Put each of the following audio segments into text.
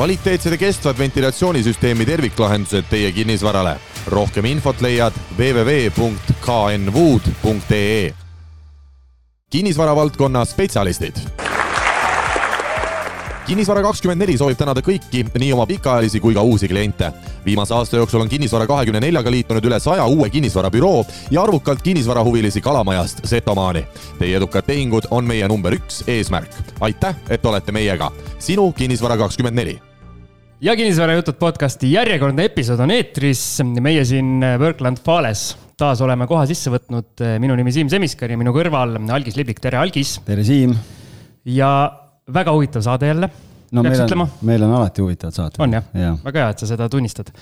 kvaliteetsed ja kestvad ventilatsioonisüsteemi terviklahendused teie kinnisvarale. rohkem infot leiad www.knwood.ee. kinnisvara valdkonna spetsialistid kinnisvara kakskümmend neli soovib tänada kõiki, nii oma pikaajalisi kui ka uusi kliente. viimase aasta jooksul on Kinnisvara kahekümne neljaga liitunud üle saja uue kinnisvarabüroo ja arvukalt kinnisvarahuvilisi Kalamajast Setomaani. Teie edukad tehingud on meie number üks eesmärk. aitäh, et olete meiega. sinu Kinnisvara kakskümmend neli ja kinnisvarajutud podcasti järjekordne episood on eetris. meie siin Workland Fales taas oleme koha sisse võtnud. minu nimi Siim Semiskar ja minu kõrval Algis Liblik, tere Algis. tere Siim. ja väga huvitav saade jälle. no meil on, meil on alati huvitavad saated. on jah ja.? väga hea, et sa seda tunnistad.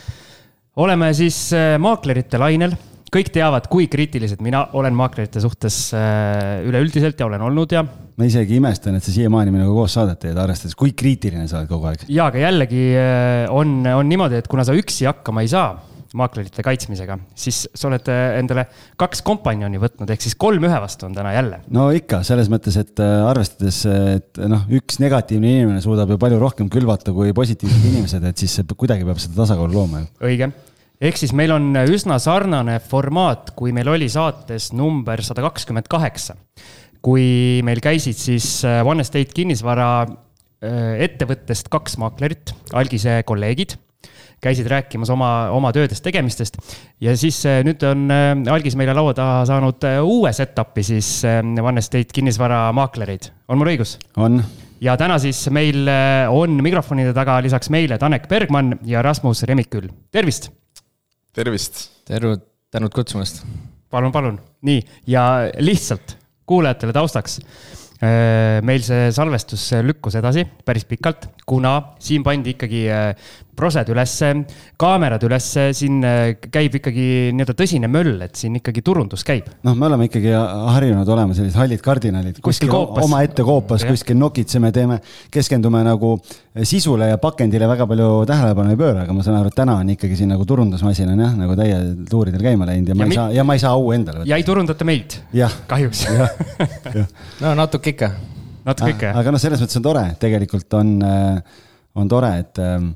oleme siis äh, maaklerite lainel, kõik teavad, kui kriitilised mina olen maaklerite suhtes äh, üleüldiselt ja olen olnud ja. ma isegi imestan, et sa siiamaani minuga koos saadet teed, arvestades, kui kriitiline sa oled kogu aeg. ja, aga jällegi äh, on, on niimoodi, et kuna sa üksi hakkama ei saa maaklerite kaitsmisega, siis sa oled äh, endale kaks kompanjoni võtnud, ehk siis kolm ühe vastu on täna jälle. no ikka, selles mõttes, et arvestades, et noh, üks negatiivne inimene suudab ju palju rohkem külvata kui positiivsed inimesed, et siis kuidagi peab seda tasakaalu looma ju. õige ehk siis meil on üsna sarnane formaat, kui meil oli saates number sada kakskümmend kaheksa. kui meil käisid siis äh, One Estate kinnisvara ettevõttest kaks maaklerit, algise kolleegid käisid rääkimas oma, oma töödest, tegemistest. ja siis äh, nüüd on äh, Algis meile laua taha saanud äh, uue setup'i siis One Estate kinnisvaramaaklereid, on mul õigus? on ja täna siis meil on mikrofonide taga lisaks meile Tanek Bergmann ja Rasmus Remikül, tervist. Tervist. tervist, tänud kutsumast. palun, palun, nii ja lihtsalt kuulajatele taustaks meil see salvestus lükkus edasi päris pikalt, kuna siin pandi ikkagi prosed ülesse, kaamerad ülesse, siin äh, käib ikkagi nii-öelda tõsine möll, et siin ikkagi turundus käib. noh, me oleme ikkagi harjunud olema sellised hallid kardinalid. kuskil koopas. omaette koopas, kuskil nokitseme, teeme, keskendume nagu sisule ja pakendile väga palju tähelepanu ei pööra, aga ma saan aru, et täna on ikkagi siin nagu turundusmasin on jah, nagu täie tuuridel käima läinud ja, ja ma ei saa, ja ma ei saa au endale võtta. ja ei turundata meid. kahjuks. no natuke ikka. natuke ikka, jah. aga noh, selles mõttes on tore, tegelikult on, äh, on tore, et ähm,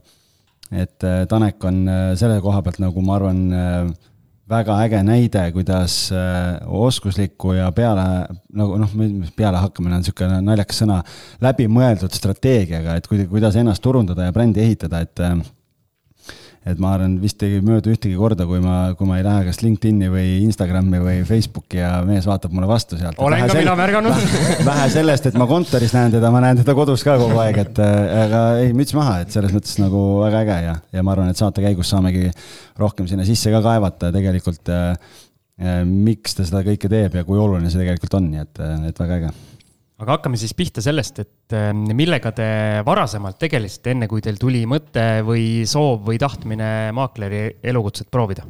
et äh, Tanek on äh, selle koha pealt nagu ma arvan, äh, väga äge näide, kuidas oskusliku ja peale, nagu noh, pealehakkamine on niisugune naljakas sõna, läbimõeldud strateegiaga, et kuidas ennast turundada ja brändi ehitada, et et ma arvan, vist ei möödu ühtegi korda, kui ma, kui ma ei lähe kas LinkedIni või Instagrami või Facebooki ja mees vaatab mulle vastu sealt. olen ka mina märganud vähe sellest, et ma kontoris näen teda, ma näen teda kodus ka kogu aeg, et äh, aga ei, müts maha, et selles mõttes nagu väga äge ja, ja ma arvan, et saate käigus saamegi rohkem sinna sisse ka kaevata tegelikult äh, äh, miks ta seda kõike teeb ja kui oluline see tegelikult on, nii et, et väga äge aga hakkame siis pihta sellest, et äh, millega te varasemalt tegelesite, enne kui teil tuli mõte või soov või tahtmine maakleri elukutset proovida?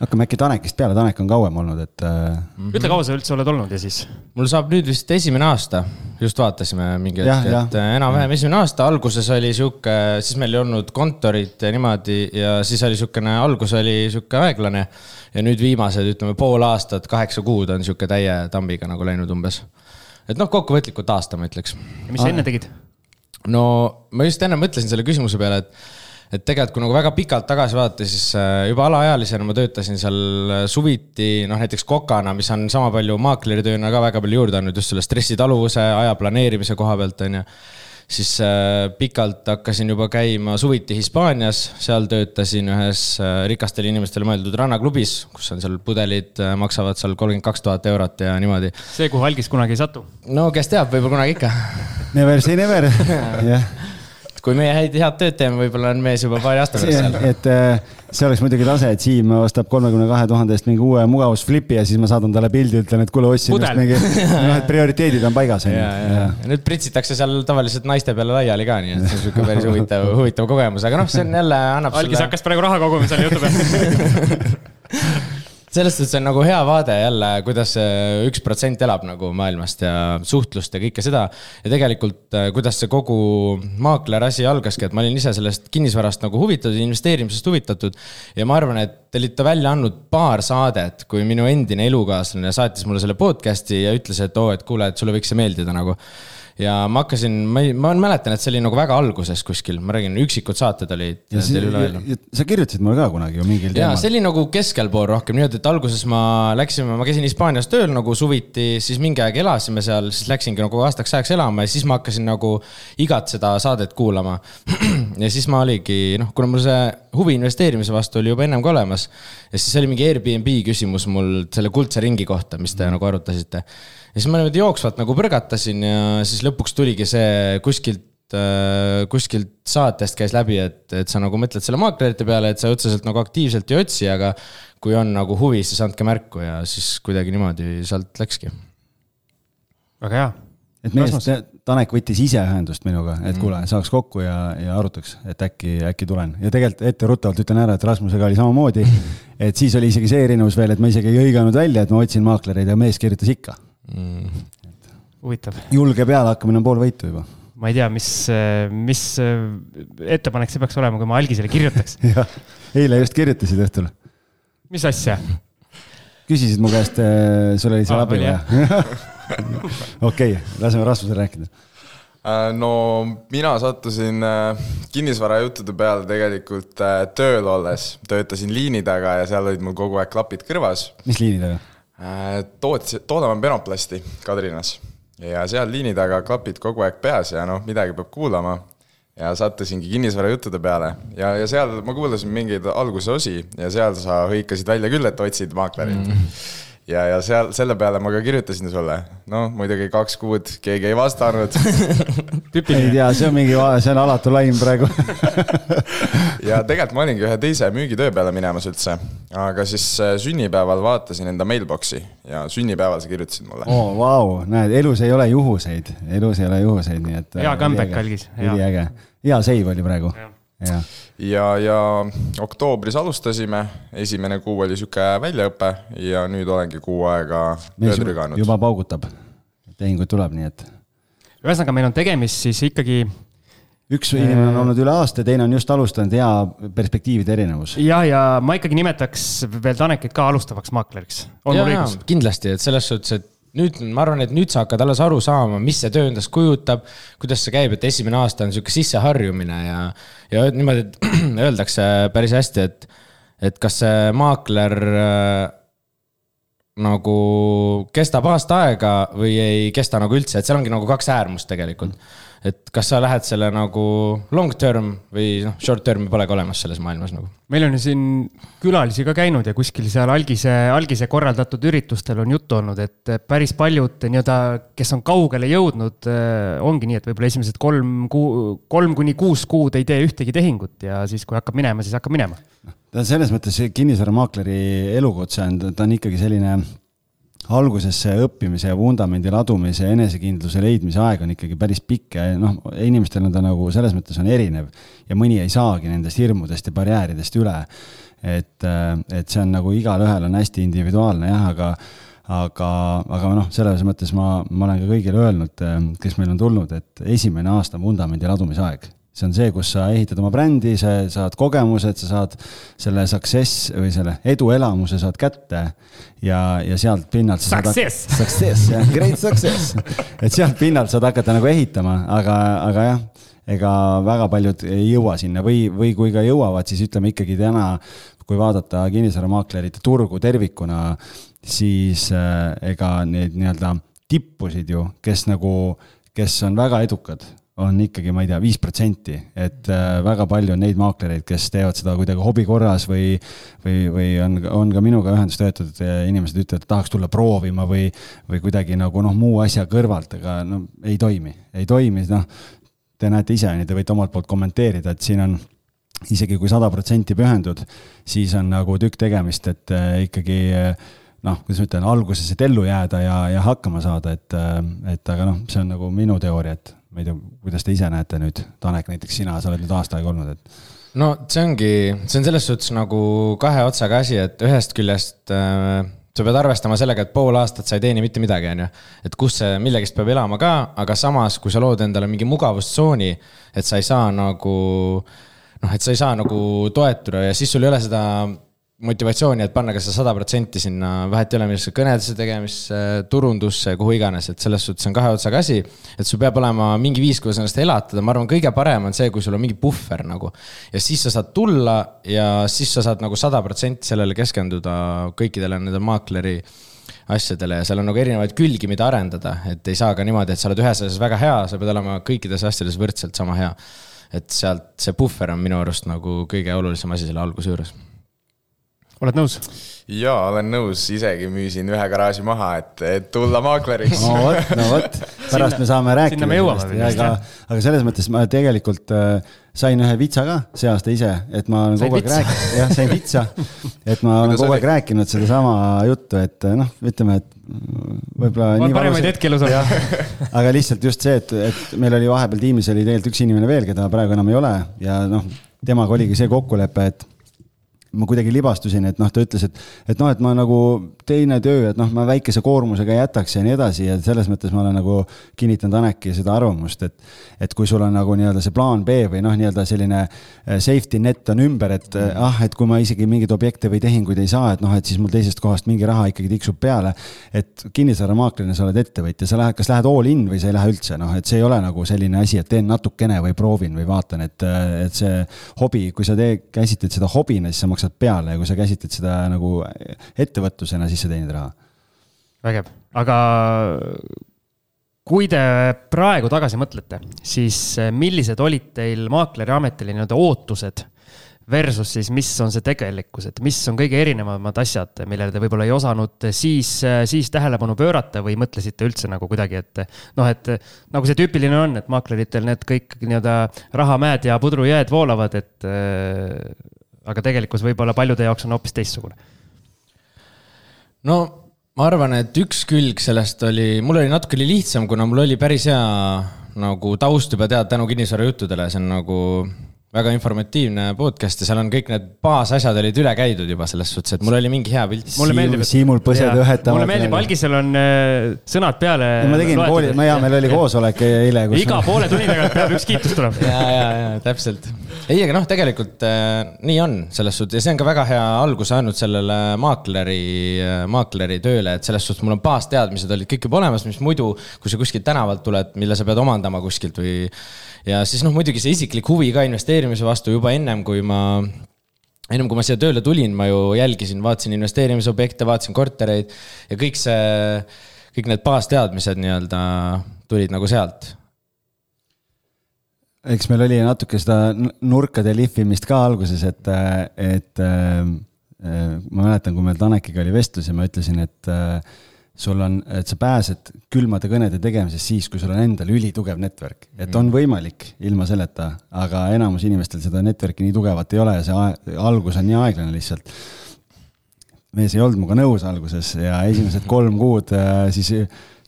hakkame äkki Tanekist peale, Tanek on kauem olnud, et mm. -hmm. ütle, kaua sa üldse oled olnud ja siis? mul saab nüüd vist esimene aasta, just vaatasime mingi hetk, et äh, enam-vähem esimene aasta, alguses oli sihuke, siis meil ei olnud kontorit ja niimoodi ja siis oli sihukene, algus oli sihuke aeglane. ja nüüd viimased, ütleme pool aastat, kaheksa kuud on sihuke täie tambiga nagu läinud umbes et noh, kokkuvõtlikult aasta, ma ütleks. ja mis sa enne tegid? no ma just enne mõtlesin selle küsimuse peale, et, et tegelikult kui nagu väga pikalt tagasi vaadata, siis äh, juba alaealisena ma töötasin seal äh, suviti, noh näiteks kokana, mis on sama palju maakleritööna ka väga palju juurde andnud just selle stressitaluvuse, aja planeerimise koha pealt, on ju siis äh, pikalt hakkasin juba käima suviti Hispaanias, seal töötasin ühes äh, rikastele inimestele mõeldud rannaklubis, kus on seal pudelid, äh, maksavad seal kolmkümmend kaks tuhat eurot ja niimoodi. see, kuhu algis kunagi ei satu. no kes teab, võib-olla kunagi ikka. Never say never, jah kui meie häid, head tööd teeme, võib-olla on mees juba paari aasta pärast seal. et äh, see oleks muidugi tase, et Siim ostab kolmekümne kahe tuhande eest mingi uue mugavusflipi ja siis ma saadan talle pildi, ütlen, et kuule, ostsin just mingi, noh, et prioriteedid on paigas. ja, ja, ja nüüd pritsitakse seal tavaliselt naiste peale laiali ka, nii et see on sihuke päris huvitav, huvitav kogemus, aga noh, see on jälle annab. algis sulle... hakkas praegu raha koguma selle jutu peale selles suhtes on nagu hea vaade jälle, kuidas see üks protsent elab nagu maailmast ja suhtlust ja kõike seda. ja tegelikult, äh, kuidas see kogu maakler asi algaski, et ma olin ise sellest kinnisvarast nagu huvitatud, investeerimisest huvitatud. ja ma arvan, et te olite välja andnud paar saadet, kui minu endine elukaaslane saatis mulle selle podcast'i ja ütles, et oo oh,, et kuule, et sulle võiks see meeldida nagu ja ma hakkasin, ma ei, ma mäletan, et see oli nagu väga alguses kuskil, ma räägin, üksikud saated olid sa kirjutasid mulle ka kunagi ju mingil teemal. see oli nagu keskel pool rohkem niimoodi, et alguses ma läksime, ma käisin Hispaanias tööl nagu suviti, siis mingi aeg elasime seal, siis läksingi nagu aastaks ajaks elama ja siis ma hakkasin nagu igat seda saadet kuulama. ja siis ma oligi, noh, kuna mul see huvi investeerimise vastu oli juba ennem ka olemas. ja siis oli mingi Airbnb küsimus mul selle kuldse ringi kohta, mis te mm. nagu arutasite ja siis ma niimoodi jooksvalt nagu põrgatasin ja siis lõpuks tuligi see kuskilt äh, kuskilt saatest käis läbi, et, et sa nagu mõtled selle maaklerite peale, et sa otseselt nagu aktiivselt ei otsi, aga kui on nagu huvi, siis andke märku ja siis kuidagi niimoodi sealt läkski. väga hea. et arust Tanek võttis ise ühendust minuga, et kuule, saaks kokku ja, ja arutaks, et äkki, äkki tulen. ja tegelikult etteruttavalt ütlen ära, et Rasmusega oli samamoodi. et siis oli isegi see erinevus veel, et ma isegi ei hõiganud välja, et ma otsin maaklereid ja mees kirjutas ikka mm.. Huvitav. julge peale hakkamine on pool võitu juba. ma ei tea, mis, mis ettepanek see peaks olema, kui ma algisele kirjutaks jah, eile just kirjutasid õhtul. mis asja? küsisid mu käest, äh, sul oli seal abi vaja? okei, laseme Rasmusel rääkida äh, no mina sattusin äh, kinnisvarajuttude peale tegelikult tööl olles, töötasin liini taga ja seal olid mul kogu aeg klapid kõrvas. mis liini taga? Äh, toot-, toodame penoplasti Kadrinas ja seal liini taga klapid kogu aeg peas ja noh, midagi peab kuulama. ja sattusingi kinnisvarajuttude peale. Ja, ja seal ma kuulasin mingeid alguse osi ja seal sa hõikasid välja küll, et otsid maaklerit. Mm ja, ja seal, selle peale ma ka kirjutasin sulle. noh, muidugi kaks kuud keegi ei vastanud ei tea, see on mingi, see on alatu laim praegu ja tegelikult ma olingi ühe teise müügitöö peale minemas üldse. aga siis äh, sünnipäeval vaatasin enda mailbox'i ja sünnipäeval sa kirjutasid mulle. oo oh,, vau, näed, elus ei ole juhuseid, elus ei ole juhuseid, nii et. hea comeback algis. üliäge, hea seiv oli praegu. ja, ja, ja oktoobris alustasime, esimene kuu oli sihuke väljaõpe ja nüüd olengi kuu aega tööd rüganud. juba paugutab, tehinguid tuleb, nii et. ühesõnaga, meil on tegemist siis ikkagi üks inimene on olnud üle aasta, teine on just alustanud, hea perspektiivide erinevus. ja, ja ma ikkagi nimetaks veel Tanekit ka alustavaks maakleriks. on ja, mul õigus? kindlasti, et selles suhtes, et nüüd ma arvan, et nüüd sa hakkad alles aru saama, mis see töö endast kujutab, kuidas see käib, et esimene aasta on sihuke sisseharjumine ja, ja niimoodi, öeldakse päris hästi, et, et kas see maakler äh, nagu kestab aasta aega või ei kesta nagu üldse, et seal ongi nagu kaks äärmust tegelikult. mm et kas sa lähed selle nagu long term või noh, short term'i polegi olemas selles maailmas nagu. meil on ju siin külalisi ka käinud ja kuskil seal algise, algise korraldatud üritustel on juttu olnud, et päris paljud nii-öelda, kes on kaugele jõudnud, eh, ongi nii, et võib-olla esimesed kolm kuu, kolm kuni kuus kuud ei tee ühtegi tehingut ja siis, kui hakkab minema, siis hakkab minema. ta selles mõttes kinnisvaramaakleri elukutse on, ta on ikkagi selline alguses see õppimise ja vundamendi ladumise ja enesekindluse leidmise aeg on ikkagi päris pikk ja noh, inimestel on ta nagu selles mõttes on erinev ja mõni ei saagi nendest hirmudest ja barjääridest üle. et, et see on nagu igalühel on hästi individuaalne jah, aga aga, aga noh, selles mõttes ma, ma olen ka kõigile öelnud, kes meil on tulnud, et esimene aasta vundamendi ladumise aeg see on see, kus sa ehitad oma brändi, sa saad kogemused, sa saad selle success või selle eduelamuse saad kätte ja, ja sealt pinnalt success. Success, jah, great success. et sealt pinnalt saad hakata nagu ehitama, aga, aga jah, ega väga paljud ei jõua sinna või, või kui ka jõuavad, siis ütleme ikkagi täna, kui vaadata kinnisvaramaaklerite turgu tervikuna, siis äh, ega neid nii-öelda tippusid ju, kes nagu, kes on väga edukad on ikkagi, ma ei tea, viis protsenti, et äh, väga palju on neid maaklereid, kes teevad seda kuidagi hobi korras või, või, või on, on ka minuga ühendust võetud, inimesed ütlevad, et tahaks tulla proovima või, või kuidagi nagu noh, muu asja kõrvalt, aga no ei toimi, ei toimi, noh. Te näete ise, te võite omalt poolt kommenteerida, et siin on isegi kui sada protsenti pühendud, siis on nagu tükk tegemist, et äh, ikkagi noh, kuidas ma ütlen, alguses, et ellu jääda ja, ja hakkama saada, et, äh, et aga noh, see on nagu minu teooria, et ma ei tea, kuidas te ise näete nüüd, Tanek, näiteks sina, sa oled nüüd aasta aega olnud, et. no see ongi, see on selles suhtes nagu kahe otsaga asi, et ühest küljest äh, sa pead arvestama sellega, et pool aastat sa ei teeni mitte midagi, on ju. et kus see millegist peab elama ka, aga samas, kui sa lood endale mingi mugavustsooni, et sa ei saa nagu noh, et sa ei saa nagu toetuda ja siis sul ei ole seda motivatsiooni, et panna ka see sada protsenti sinna, vahet ei ole, millesse kõnedesse tegemisse, turundusse, kuhu iganes, et selles suhtes on kahe otsaga asi. et sul peab olema mingi viis, kuidas ennast elatada, ma arvan, kõige parem on see, kui sul on mingi puhver nagu. ja siis sa saad tulla ja siis sa saad nagu sada protsenti sellele keskenduda kõikidele nende maakleri asjadele ja seal on nagu erinevaid külgi, mida arendada, et ei saa ka niimoodi, et sa oled ühes asjas väga hea, sa pead olema kõikides asjades võrdselt sama hea. et sealt see puhver on minu arust nagu kõige olulisem asi selle alguse juures oled nõus? jaa, olen nõus, isegi müüsin ühe garaaži maha, et, et tulla maakleriks. no vot, no vot, pärast me saame rääkida. sinna me jõuame. aga, aga selles mõttes ma tegelikult äh, sain ühe vitsa ka see aasta ise, et ma olen kogu aeg rääkinud, jah, sain vitsa. et ma olen kogu aeg rääkinud sedasama juttu, et äh, noh, ütleme, et võib-olla. on paremaid hetki elus olnud. aga lihtsalt just see, et, et meil oli vahepeal tiimis oli tegelikult üks inimene veel, keda praegu enam ei ole ja noh, temaga oligi see kokkulepe, et ma kuidagi libastusin, et noh, ta ütles, et, et noh, et ma nagu teine töö, et noh, ma väikese koormusega jätaks ja nii edasi ja selles mõttes ma olen nagu kinnitanud Aneki seda arvamust, et, et kui sul on nagu nii-öelda see plaan B või noh, nii-öelda selline eh, safety net on ümber, et mm. ah, et kui ma isegi mingeid objekte või tehinguid ei saa, et noh, et siis mul teisest kohast mingi raha ikkagi tiksub peale. et kinnisvaramaaklerina sa oled ettevõtja, sa lähed, kas lähed all in või sa ei lähe üldse, noh, et see ei ole nagu selline asi, et teen natukene või proovin või vaatan, et, et see hobi, kui sa tee, käsitled seda hobina, siis sa maksad peale ja kui sa käsitled seda nagu ettevõtlusena, siis sa teenid raha. vägev, aga kui te praegu tagasi mõtlete, siis millised olid teil maakleriametile nii-öelda ootused versus siis, mis on see tegelikkus, et mis on kõige erinevamad asjad, millele te võib-olla ei osanud siis, siis tähelepanu pöörata või mõtlesite üldse nagu kuidagi, et noh, et nagu see tüüpiline on, et maakleritel need kõik nii-öelda rahamäed ja pudrujääd voolavad, et äh, aga tegelikkus võib-olla paljude jaoks on hoopis teistsugune. no ma arvan, et üks külg sellest oli, mul oli natukene lihtsam, kuna mul oli päris hea nagu taust juba teada tänu kinnisvarajuttudele, see on nagu väga informatiivne podcast ja seal on kõik need baasasjad olid üle käidud juba selles suhtes, et mul oli mingi hea pilt. mulle meeldib, Siimul põsed ühetavad. mulle meeldib, algisel on äh, sõnad peale. ma tegin kooli, ma hea, meil oli koosolek eile iga poole tunni tagant peab üks kiitus tulema. ja, ja, ja täpselt. ei, aga noh, tegelikult äh, nii on selles suhtes ja see on ka väga hea alguse andnud sellele maakleri äh,, maakleri tööle, et selles suhtes mul on baasteadmised olid kõik juba olemas, mis muidu, kui sa kuskilt tänavalt tuled, mille sa pead omandama kuskilt või ja siis noh, muidugi see isiklik huvi ka investeerimise vastu juba ennem, kui ma ennem kui ma siia tööle tulin, ma ju jälgisin, vaatasin investeerimisobjekte, vaatasin kortereid ja kõik see, kõik need baasteadmised nii-öelda tulid nagu sealt. eks meil oli natuke seda nurkade lihvimist ka alguses, et, et äh, ma mäletan, kui meil Tanekiga oli vestlus ja ma ütlesin, et äh, sul on, et sa pääsed külmade kõnede tegemisest siis, kui sul on endal ülitugev network. et on mhm. võimalik ilma selleta, aga enamus inimestel seda network'i nii tugevat ei ole ja see algus on nii aeglane lihtsalt. mees ei olnud minuga nõus alguses ja esimesed kolm kuud äh, siis,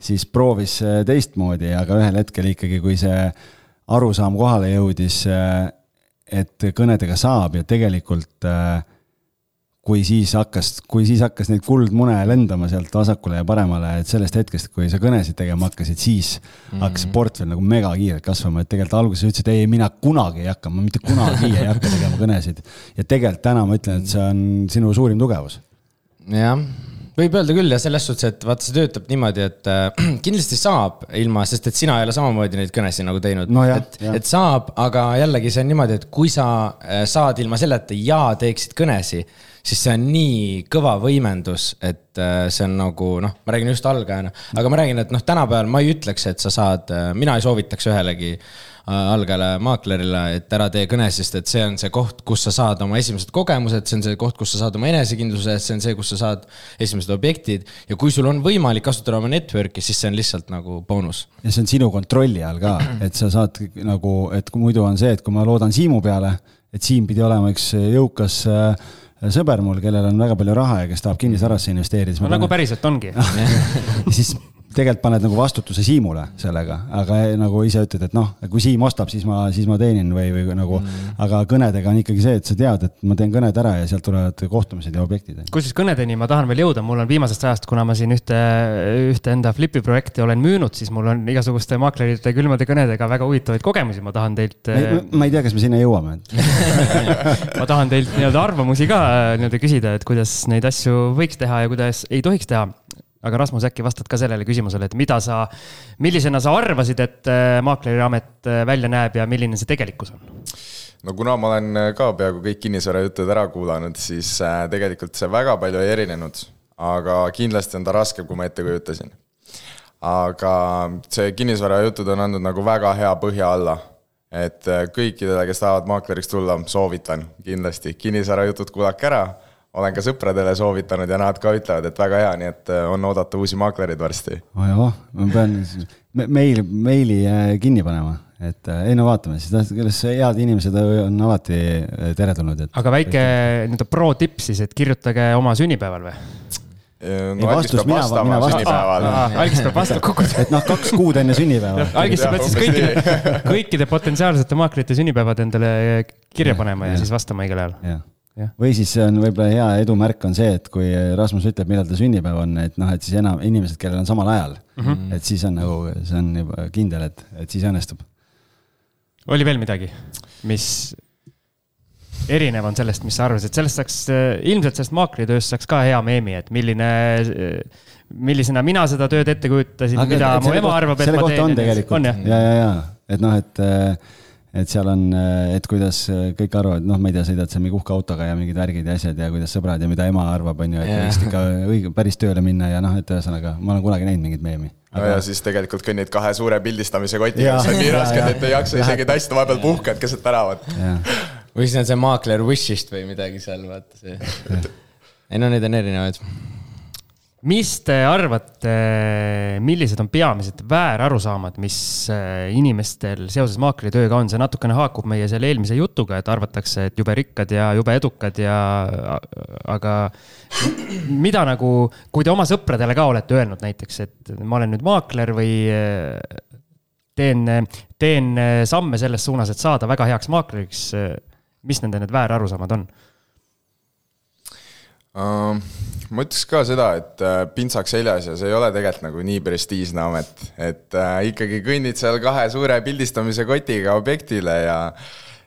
siis proovis äh, teistmoodi, aga ühel hetkel ikkagi, kui see arusaam kohale jõudis, äh, et kõnedega saab ja tegelikult äh, kui siis hakkas, kui siis hakkas neid kuldmune lendama sealt vasakule ja paremale, et sellest hetkest, kui sa kõnesid tegema hakkasid, siis mm -hmm. hakkas portfell nagu megakiirelt kasvama, et tegelikult alguses ütlesid, ei, mina kunagi ei hakka, ma mitte kunagi ei hakka tegema kõnesid. ja tegelikult täna ma ütlen, et see on sinu suurim tugevus. jah, võib öelda küll ja selles suhtes, et vaata, see töötab niimoodi, et äh, kindlasti saab ilma, sest et sina ei ole samamoodi neid kõnesid nagu teinud no. et, et saab, aga jällegi see on niimoodi, et kui sa äh, saad ilma selleta ja teeksid kõnesid siis see on nii kõva võimendus, et äh, see on nagu noh, ma räägin just algajana, aga ma räägin, et noh, tänapäeval ma ei ütleks, et sa saad, äh, mina ei soovitaks ühelegi äh, algajale maaklerile, et ära tee kõne, sest et see on see koht, kus sa saad oma esimesed kogemused, see on see koht, kus sa saad oma enesekindluse, see on see, kus sa saad esimesed objektid. ja kui sul on võimalik kasutada oma network'i, siis see on lihtsalt nagu boonus. ja see on sinu kontrolli all ka, et sa saad nagu, et muidu on see, et kui ma loodan Siimu peale, et Siim pidi olema üks jõukas äh, sõber mul, kellel on väga palju raha ja kes tahab kinnisvarasse investeerida. no nagu päriselt ongi siis tegelikult paned nagu vastutuse Siimule sellega, aga nagu ise ütled, et noh, kui Siim ostab, siis ma, siis ma teenin või, või nagu mm., aga kõnedega on ikkagi see, et sa tead, et ma teen kõned ära ja sealt tulevad kohtumised ja objektid. kusjuures kõnedeni ma tahan veel jõuda, mul on viimasest ajast, kuna ma siin ühte, ühte enda Flipi projekti olen müünud, siis mul on igasuguste maaklerite külmade kõnedega väga huvitavaid kogemusi, ma tahan teilt. ma ei tea, kas me sinna jõuame ma tahan teilt nii-öelda arvamusi ka nii-öelda küsida, et kuidas neid asju võiks teha ja kuidas ei tohiks teha aga Rasmus, äkki vastad ka sellele küsimusele, et mida sa, millisena sa arvasid, et äh, maakleriamet äh, välja näeb ja milline see tegelikkus on? no kuna ma olen äh, ka peaaegu kõik kinnisvarajutud ära kuulanud, siis tegelikult see väga palju ei erinenud, aga kindlasti on ta raskem, kui ma ette kujutasin. aga see kinnisvarajutud on andnud nagu väga hea põhja alla et kõikidele, kes tahavad maakleriks tulla, soovitan kindlasti kinnisvarajutud kuulake ära olen ka sõpradele soovitanud ja nad ka ütlevad, et väga hea, nii et äh, on oodata uusi maaklereid varsti. oi oh, ma pean meil, meili äh, kinni panema, et äh, ei no vaatame siis, kuidas head inimesed on alati teretulnud, et. aga väike nii-öelda pro tipp siis, et kirjutage oma sünnipäeval või? no Algis peab vastama sünnipäeval. Algis peab vastama aeg. et noh, kaks kuud enne sünnipäeva. Algis peab siis kõikide, kõikide potentsiaalsete maaklerite sünnipäevad endale kirja panema ja, ja siis vastama õigel ajal või siis on võib-olla hea edumärk on see, et kui Rasmus ütleb, millal ta sünnipäev on, et noh, et siis enam inimesed, kellel on samal ajal mm, -hmm. et siis on nagu, see on juba kindel, et, et siis õnnestub. oli veel midagi, mis erinev on sellest, mis sa arvasid, et sellest saaks, ilmselt sellest maakleritööst saaks ka hea meemi, et milline, millisena mina seda tööd ette kujutasin, mida mu ema arvab, et ma teen. on tegelikult ja, ja, ja, et noh, et et seal on, et kuidas kõik arvavad, noh, ma ei tea, sõidad seal mingi uhke autoga ja mingid värgid ja asjad ja kuidas sõbrad ja mida ema arvab, on ju, et yeah. võiks ikka õige, päris tööle minna ja noh, et ühesõnaga, ma olen kunagi näinud mingit meemi. Aga... no ja siis tegelikult kõnnid kahe suure pildistamise kotiga, mis on nii rasked, et ei jaksa isegi tassida, vahepeal puhkad keset tänavat. või siis on see maakler Wishist või midagi seal, vaata see. ei no neid on erinevaid mis te arvate, millised on peamised väärarusaamad, mis äh, inimestel seoses maakleritööga on, see natukene haakub meie selle eelmise jutuga, et arvatakse, et jube rikkad ja jube edukad ja, aga mida nagu, kui te oma sõpradele ka olete öelnud näiteks, et ma olen nüüd maakler või äh, teen, teen samme selles suunas, et saada väga heaks maakleriks, mis nende need väärarusaamad on? Ma ütleks ka seda, et äh, pintsak seljas ja see ei ole tegelikult nagu nii prestiižne amet, et äh, ikkagi kõnnid seal kahe suure pildistamise kotiga objektile ja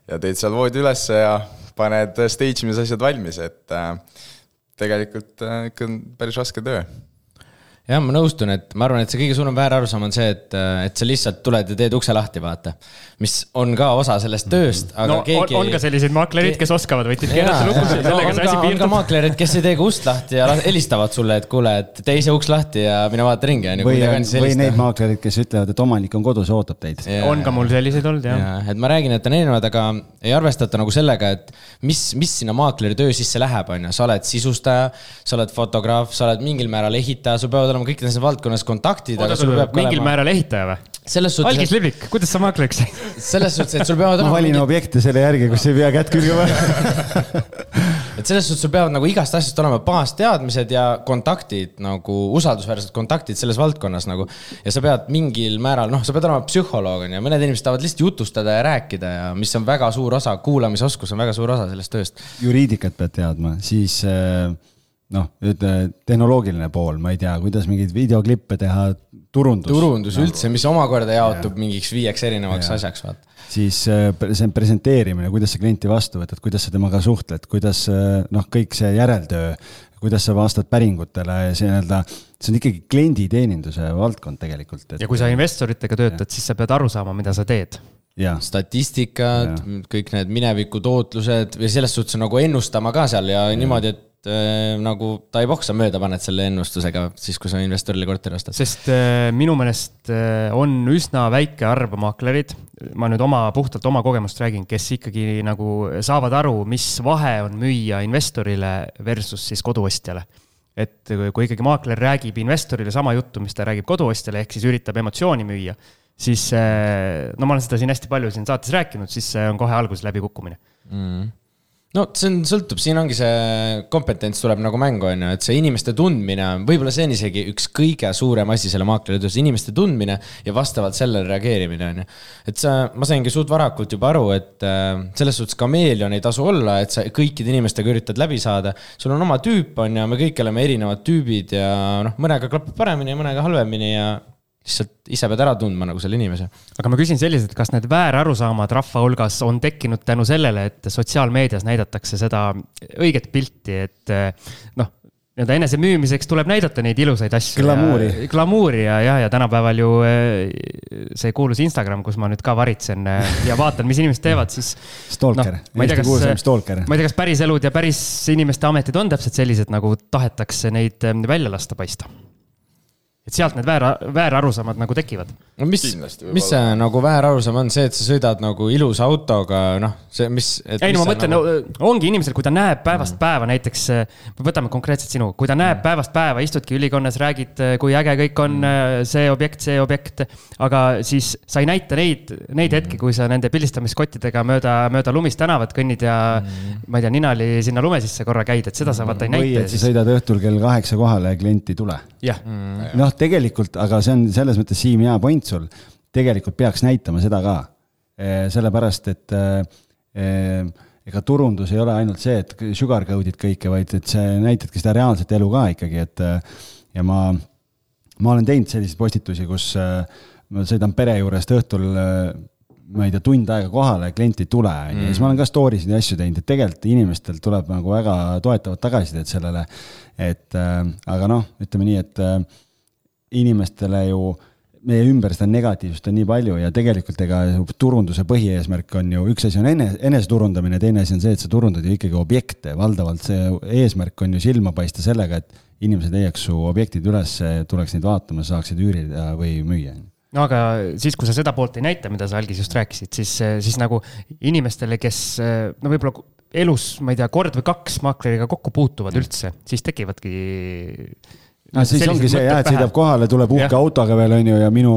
ja teed seal voodi ülesse ja paned stage imise asjad valmis, et äh, tegelikult äh, ikka on päris raske töö jah, ma nõustun, et ma arvan, et see kõige suurem väärarusaam on see, et, et sa lihtsalt tuled ja teed ukse lahti, vaata. mis on ka osa sellest tööst, aga no, keegi. on ka selliseid maaklerid, kes oskavad, võtsid keerata lukusid, sellega see asi piirdub. on ka maaklerid, kes ei tee ka ust lahti ja helistavad sulle, et kuule, et tee ise uks lahti ja mine vaata ringi, on ju. või, või neid maaklerid, kes ütlevad, et omanik on kodus ja ootab teid. on ka mul selliseid olnud, jah ja,. et ma räägin, et on erinevad, aga ei arvestata nagu sellega, et mis, mis sinna maakleri töö sisse läheb, on ju, sa oled sisustaja, sa oled fotograaf, sa oled mingil määral ehitaja, sul peavad olema kõikides valdkonnas kontaktid, aga sul peab mingil olema... määral ehitaja või? selles suhtes. algis Livik, kuidas sa maakleriks said? selles suhtes, et sul peavad olema. ma valin mingid... objekte selle järgi, kus ei pea kätt külge panema et selles suhtes sul peavad nagu igast asjast olema baasteadmised ja kontaktid nagu usaldusväärsed kontaktid selles valdkonnas nagu. ja sa pead mingil määral, noh, sa pead olema psühholoog on ju, mõned inimesed tahavad lihtsalt jutustada ja rääkida ja mis on väga suur osa, kuulamisoskus on väga suur osa sellest tööst. juriidikat pead teadma, siis äh noh, ütle tehnoloogiline pool, ma ei tea, kuidas mingeid videoklippe teha, turundus. turundus nagu. üldse, mis omakorda jaotub ja. mingiks viieks erinevaks ja. asjaks, vaata. siis äh, see presenteerimine, kuidas sa klienti vastu võtad, kuidas sa temaga suhtled, kuidas äh, noh, kõik see järeltöö, kuidas sa vastad päringutele, see nii-öelda, see on ikkagi klienditeeninduse valdkond tegelikult et.... ja kui sa investoritega töötad, siis sa pead aru saama, mida sa teed Ja. statistikad, kõik need mineviku tootlused või selles suhtes nagu ennustama ka seal ja, ja. niimoodi, et nagu ta ei poksa mööda, paned selle ennustusega siis, kui sa investorile korteri ostad. sest äh, minu meelest äh, on üsna väike arv maaklerid, ma nüüd oma, puhtalt oma kogemust räägin, kes ikkagi nagu saavad aru, mis vahe on müüa investorile versus siis koduostjale. Et kui ikkagi maakler räägib investorile sama juttu, mis ta räägib koduostjale, ehk siis üritab emotsiooni müüa, siis äh, no ma olen seda siin hästi palju siin saates rääkinud, siis see on kohe alguses läbikukkumine. Mm no see on, sõltub, siin ongi see kompetents tuleb nagu mängu, on ju, et see inimeste tundmine, võib-olla see on isegi üks kõige suurem asi selle maakleri töös, inimeste tundmine ja vastavalt sellele reageerimine, on ju. et sa, ma saingi suht varakult juba aru, et äh, selles suhtes kameelion ei tasu olla, et sa kõikide inimestega üritad läbi saada. sul on oma tüüp, on ju, me kõik oleme erinevad tüübid ja noh, mõnega klapib paremini ja mõnega halvemini ja lihtsalt ise pead ära tundma nagu selle inimese. aga ma küsin selliselt, kas need väärarusaamad rahva hulgas on tekkinud tänu sellele, et sotsiaalmeedias näidatakse seda õiget pilti, et noh, nii-öelda enesemüümiseks tuleb näidata neid ilusaid asju. glamuuri. glamuuri ja, ja, ja tänapäeval ju eh, see kuulus Instagram, kus ma nüüd ka varitsen eh, ja vaatan, mis inimesed teevad, siis. Stalker no,, Eesti kuulsam stalker. ma ei tea, kas päris elud ja päris inimeste ametid on täpselt sellised, nagu tahetakse neid eh, välja lasta paista et sealt need väär, väärarusaamad nagu tekivad. no mis, mis see nagu väärarusaam on, see, et sa sõidad nagu ilusa autoga, noh, see, mis. ei no ma mõtlen nagu... no,, ongi inimesel, kui ta näeb päevast mm. päeva näiteks, võtame konkreetselt sinu, kui ta näeb mm. päevast päeva, istudki ülikonnas, räägid, kui äge kõik on mm. see objekt, see objekt. aga siis sa ei näita neid, neid hetki, kui sa nende pildistamiskottidega mööda, mööda lumist tänavat kõnnid ja mm. ma ei tea, ninali sinna lume sisse korra käid, et seda sa vaata ei näita. või et sa sõidad õhtul kell kaheksa kohale ja klient ei tule. jah mm.. noh, tegelikult, aga see on selles mõttes, Siim, hea point sul, tegelikult peaks näitama seda ka. Eh, sellepärast, et eh, ega turundus ei ole ainult see, et sugarcoat'id kõike, vaid et see näitadki seda reaalset elu ka ikkagi, et ja ma, ma olen teinud selliseid postitusi, kus ma sõidan pere juurest õhtul ma ei tea, tund aega kohale, klient ei tule, on ju, siis ma olen ka story sid ja asju teinud, et tegelikult inimestelt tuleb nagu väga toetavat tagasisidet sellele. et äh, aga noh, ütleme nii, et äh, inimestele ju meie ümber seda negatiivsust on nii palju ja tegelikult ega turunduse põhieesmärk on ju, üks asi on ene, eneseturundamine, teine asi on see, et sa turundad ju ikkagi objekte, valdavalt see eesmärk on ju silma paista sellega, et inimesed leiaks su objektid üles, tuleks neid vaatama, saaksid üürida või müüa. no aga siis, kui sa seda poolt ei näita, mida sa algis just rääkisid, siis, siis nagu inimestele, kes no võib-olla elus, ma ei tea, kord või kaks maakleriga kokku puutuvad üldse, siis tekivadki no siis ongi see jah, et sõidab kohale, tuleb uhke ja. autoga veel onju ja minu,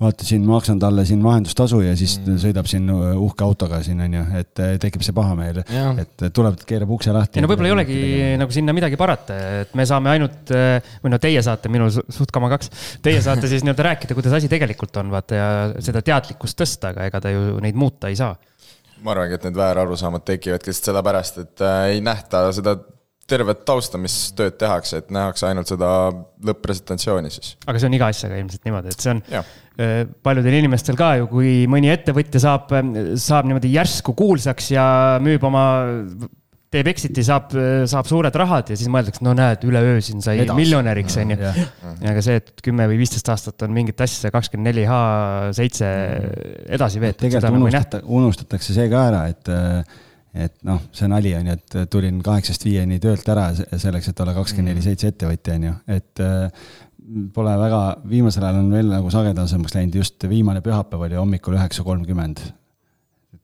vaata siin maksan talle siin vahendustasu ja siis mm. sõidab siin uh, uhke autoga siin onju, et tekib see pahameel, et tuleb, keerab ukse lahti. ei no võib-olla ei olegi nagu sinna midagi parata, et me saame ainult, või no teie saate, minul suht kama kaks, teie saate siis nii-öelda rääkida, kuidas asi tegelikult on, vaata ja seda teadlikkust tõsta, aga ega ta ju neid muuta ei saa ma arvangi, et need väärarusaamad tekivadki lihtsalt sellepärast, et äh, ei nähta seda tervet tausta, mis tööd tehakse, et nähakse ainult seda lõpp-presentatsiooni siis. aga see on iga asjaga ilmselt niimoodi, et see on ja. Äh, paljudel inimestel ka ju, kui mõni ettevõtja saab, saab niimoodi järsku kuulsaks ja müüb oma teeb exit'i, saab, saab suured rahad ja siis mõeldakse, no näed, üleöö siin sai Edas. miljonäriks, onju. aga see, et kümme või viisteist aastat on mingit asja kakskümmend neli H seitse edasi veetud. tegelikult nagu unustata, unustatakse see ka ära, et et noh, see nali on ju, et tulin kaheksast viieni töölt ära selleks, et olla kakskümmend neli seitse ettevõtja, on ju, et äh, pole väga, viimasel ajal on veel nagu sagedasemaks läinud, just viimane pühapäev oli hommikul üheksa kolmkümmend.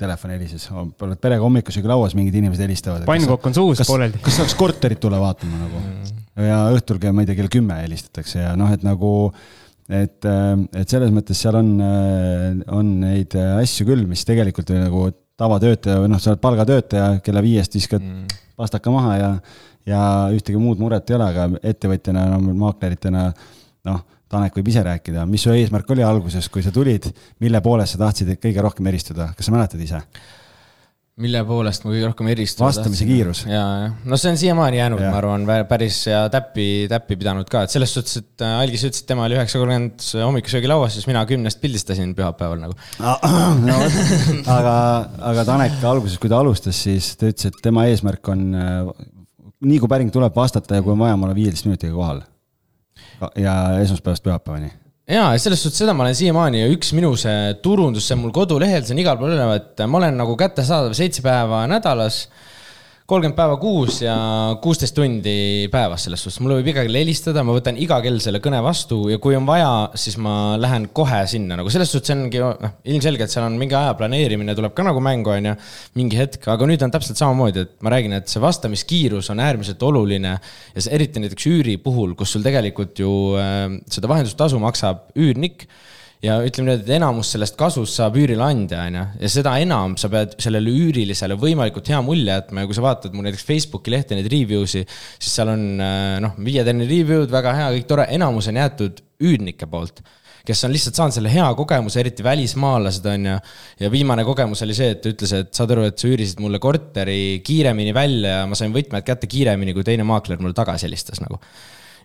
Telefon helises, oled perega hommikusöögi lauas, mingid inimesed helistavad. pannkokk on suus pooleldi. kas saaks korterit tulla vaatama nagu mm. ja õhtul ma ei tea, kell kümme helistatakse ja noh, et nagu et, äh, et selles mõttes seal on, äh, on neid asju küll, mis tegelikult nagu tavatöötaja või noh, sa oled palgatöötaja, kella viiest viskad mm. pastaka maha ja, ja ühtegi muud muret ei ole, aga ettevõtjana, no maakleritena noh, Tanek võib ise rääkida, mis su eesmärk oli alguses, kui sa tulid, mille poolest sa tahtsid kõige rohkem eristuda, kas sa mäletad ise? Mille poolest ma kõige rohkem eristun. vastamise kiirus. ja, jah, no see on siiamaani jäänud, ma arvan, päris ja täppi, täppi pidanud ka, et selles suhtes, et äh, Algis ütles, et tema oli üheksa kolmkümmend hommikusöögilauas, siis mina kümnest pildistasin pühapäeval nagu no, aga, aga Tanek alguses, kui ta alustas, siis ta ütles, et tema eesmärk on äh, nii kui päring tuleb, vastata ja kui on vaja, ma olen viieteist minutiga kohal. ja esmaspäevast pühapäevani jaa, selles suhtes seda ma olen siiamaani ja üks minu see turundus, see on mul kodulehel, see on igal pool üleval, et ma olen nagu kättesaadav seitse päeva nädalas kolmkümmend päeva kuus ja kuusteist tundi päevas selles suhtes, mulle võib iga kell helistada, ma võtan iga kell selle kõne vastu ja kui on vaja, siis ma lähen kohe sinna nagu selles suhtes ongi noh, ilmselgelt seal on mingi aja planeerimine tuleb ka nagu mängu, on ju. mingi hetk, aga nüüd on täpselt samamoodi, et ma räägin, et see vastamiskiirus on äärmiselt oluline. ja see eriti näiteks üüri puhul, kus sul tegelikult ju äh, seda vahendustasu maksab üürnik ja ütleme nii, et enamus sellest kasust saab üürileandja, on ju, ja seda enam sa pead sellele üürilisele võimalikult hea mulje jätma ja kui sa vaatad mu näiteks Facebooki lehte neid review si, siis seal on noh, viietärni review'd, väga hea, kõik tore, enamus on jäetud üürnike poolt kes on lihtsalt saanud selle hea kogemuse, eriti välismaalased on ju. ja viimane kogemus oli see, et ta ütles, et saad aru, et sa üürisid mulle korteri kiiremini välja ja ma sain võtmed kätte kiiremini, kui teine maakler mulle tagasi helistas nagu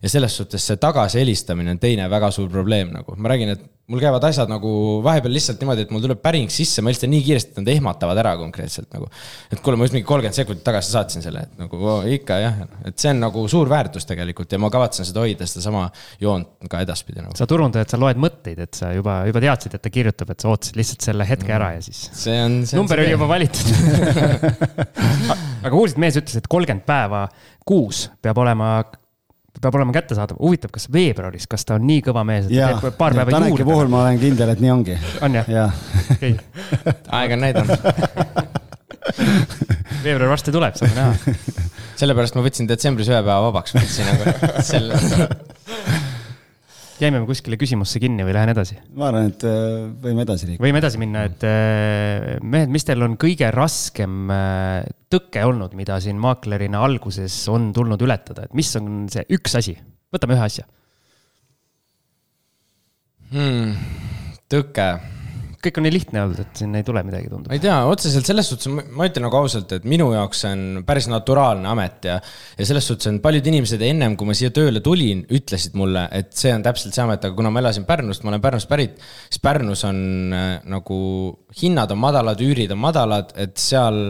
ja selles suhtes see tagasi helistamine on teine väga suur probleem nagu, ma räägin, et mul käivad asjad nagu vahepeal lihtsalt niimoodi, et mul tuleb päring sisse, ma helistan nii kiiresti, et nad ehmatavad ära konkreetselt nagu. et kuule, ma just mingi kolmkümmend sekundit tagasi saatsin selle, et nagu oh, ikka jah, et see on nagu suur väärtus tegelikult ja ma kavatsen seda hoida, sedasama joont ka edaspidi nagu. sa turundad, et sa loed mõtteid, et sa juba, juba teadsid, et ta kirjutab, et sa ootasid lihtsalt selle hetke ära ja siis. see on. number oli juba valitud aga kuulsid, mees ütles, et kolmkümmend päeva kuus peab olema peab olema kättesaadav, huvitav, kas veebruaris, kas ta on nii kõva mees, et ja, teeb paar päeva juurde? puhul ma olen kindel, et nii ongi. on jah ja. okay. aeg on näidanud veebruar varsti tuleb, saame näha. sellepärast ma võtsin detsembris ühe päeva vabaks, mõtlesin, aga selle jäime me kuskile küsimusse kinni või lähen edasi? ma arvan, et äh, võime edasi liikuda. võime edasi minna, et äh, mehed, mis teil on kõige raskem äh, tõke olnud, mida siin maaklerina alguses on tulnud ületada, et mis on see üks asi, võtame ühe asja hmm,. tõke kõik on nii lihtne olnud, et siin ei tule midagi, tundub. ma ei tea, otseselt selles suhtes, ma ütlen nagu ausalt, et minu jaoks see on päris naturaalne amet ja, ja selles suhtes on paljud inimesed ennem, kui ma siia tööle tulin, ütlesid mulle, et see on täpselt see amet, aga kuna ma elasin Pärnust, ma olen Pärnust pärit, siis Pärnus on äh, nagu hinnad on madalad, üürid on madalad, et seal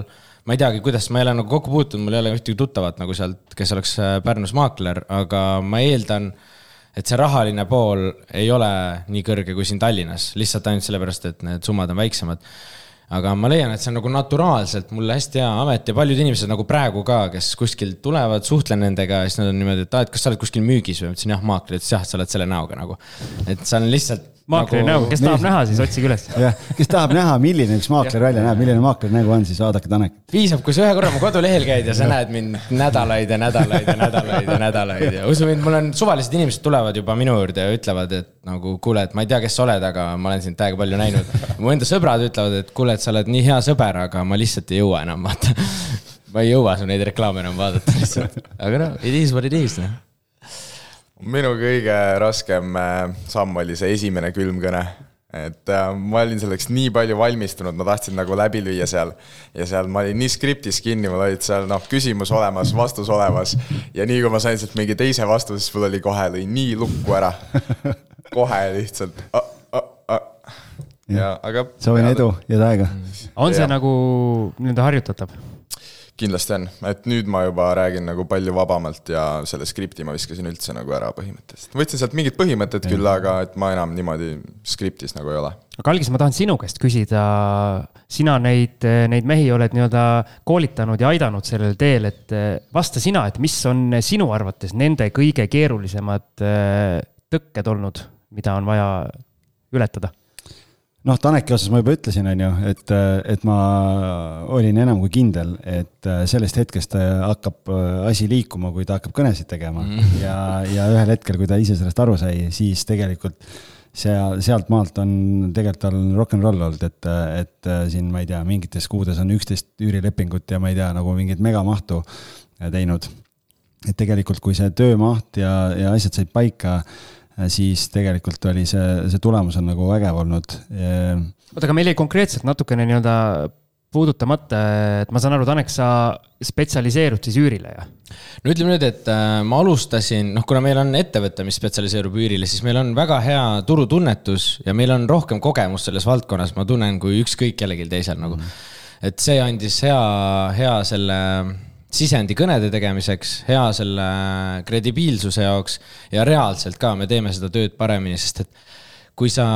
ma ei teagi, kuidas, ma ei ole nagu kokku puutunud, mul ei ole ühtegi tuttavat nagu sealt, kes oleks äh, Pärnus maakler, aga ma eeldan et see rahaline pool ei ole nii kõrge kui siin Tallinnas, lihtsalt ainult sellepärast, et need summad on väiksemad. aga ma leian, et see on nagu naturaalselt mulle hästi hea amet ja paljud inimesed nagu praegu ka, kes kuskilt tulevad, suhtlen nendega siis nad on niimoodi, et aa, et kas sa oled kuskil müügis või ma ütlesin jah, maakler ütles jah, sa oled selle näoga nagu. et see on lihtsalt maakleri nagu... nägu, kes tahab näha, siis otsige üles. jah, kes tahab näha, milline üks maakler välja näeb, milline maakleri nägu on, siis vaadake Tanekit. piisab, kui sa ühe korra mu kodulehel käid ja sa näed mind nädalaid ja nädalaid ja nädalaid ja nädalaid ja usu mind, mul on suvalised inimesed tulevad juba minu juurde ja ütlevad, et nagu kuule, et ma ei tea, kes sa oled, aga ma olen sind täiega palju näinud. mu enda sõbrad ütlevad, et kuule, et sa oled nii hea sõber, aga ma lihtsalt ei jõua enam vaata ma ei jõua su neid reklaame enam vaadata lihtsalt, aga noh, it is what it is noh minu kõige raskem äh, samm oli see esimene külmkõne. et äh, ma olin selleks nii palju valmistunud, ma tahtsin nagu läbi lüüa seal. ja seal ma olin nii skriptis kinni, mul olid seal noh, küsimus olemas, vastus olemas. ja nii kui ma sain sealt mingi teise vastuse, siis mul oli kohe, lõi nii lukku ära. kohe lihtsalt uh,. Uh, uh. ja aga. soovin edu ja täiega. on see ja. nagu nii-öelda harjutatav? Kindlasti on, et nüüd ma juba räägin nagu palju vabamalt ja selle skripti ma viskasin üldse nagu ära põhimõtteliselt. võtsin sealt mingid põhimõtted küll, aga et ma enam niimoodi skriptis nagu ei ole. aga Algis, ma tahan sinu käest küsida, sina neid, neid mehi oled nii-öelda koolitanud ja aidanud sellel teel, et vasta sina, et mis on sinu arvates nende kõige keerulisemad äh, tõkked olnud, mida on vaja ületada noh, Taneki osas ma juba ütlesin, on ju, et, et ma olin enam kui kindel, et sellest hetkest hakkab asi liikuma, kui ta hakkab kõnesid tegema mm. ja, ja ühel hetkel, kui ta ise sellest aru sai, siis tegelikult seal, sealt maalt on tegelikult tal rock n roll olnud, et, et siin ma ei tea, mingites kuudes on üksteist üürilepingut ja ma ei tea, nagu mingit megamahtu teinud. et tegelikult, kui see töömaht ja, ja asjad said paika siis tegelikult oli see, see tulemus on nagu vägev olnud. oota, aga meil jäi konkreetselt natukene nii-öelda puudutamata, et ma saan aru, Tanek, sa spetsialiseerud siis üürile, jah? no ütleme nüüd, et äh, ma alustasin, noh, kuna meil on ettevõte, mis spetsialiseerub üürile, siis meil on väga hea turutunnetus ja meil on rohkem kogemust selles valdkonnas, ma tunnen, kui ükskõik kellelgi teisel nagu mm. et see andis hea, hea selle sisendi kõnede tegemiseks, hea selle kredibiilsuse jaoks ja reaalselt ka me teeme seda tööd paremini, sest et kui sa,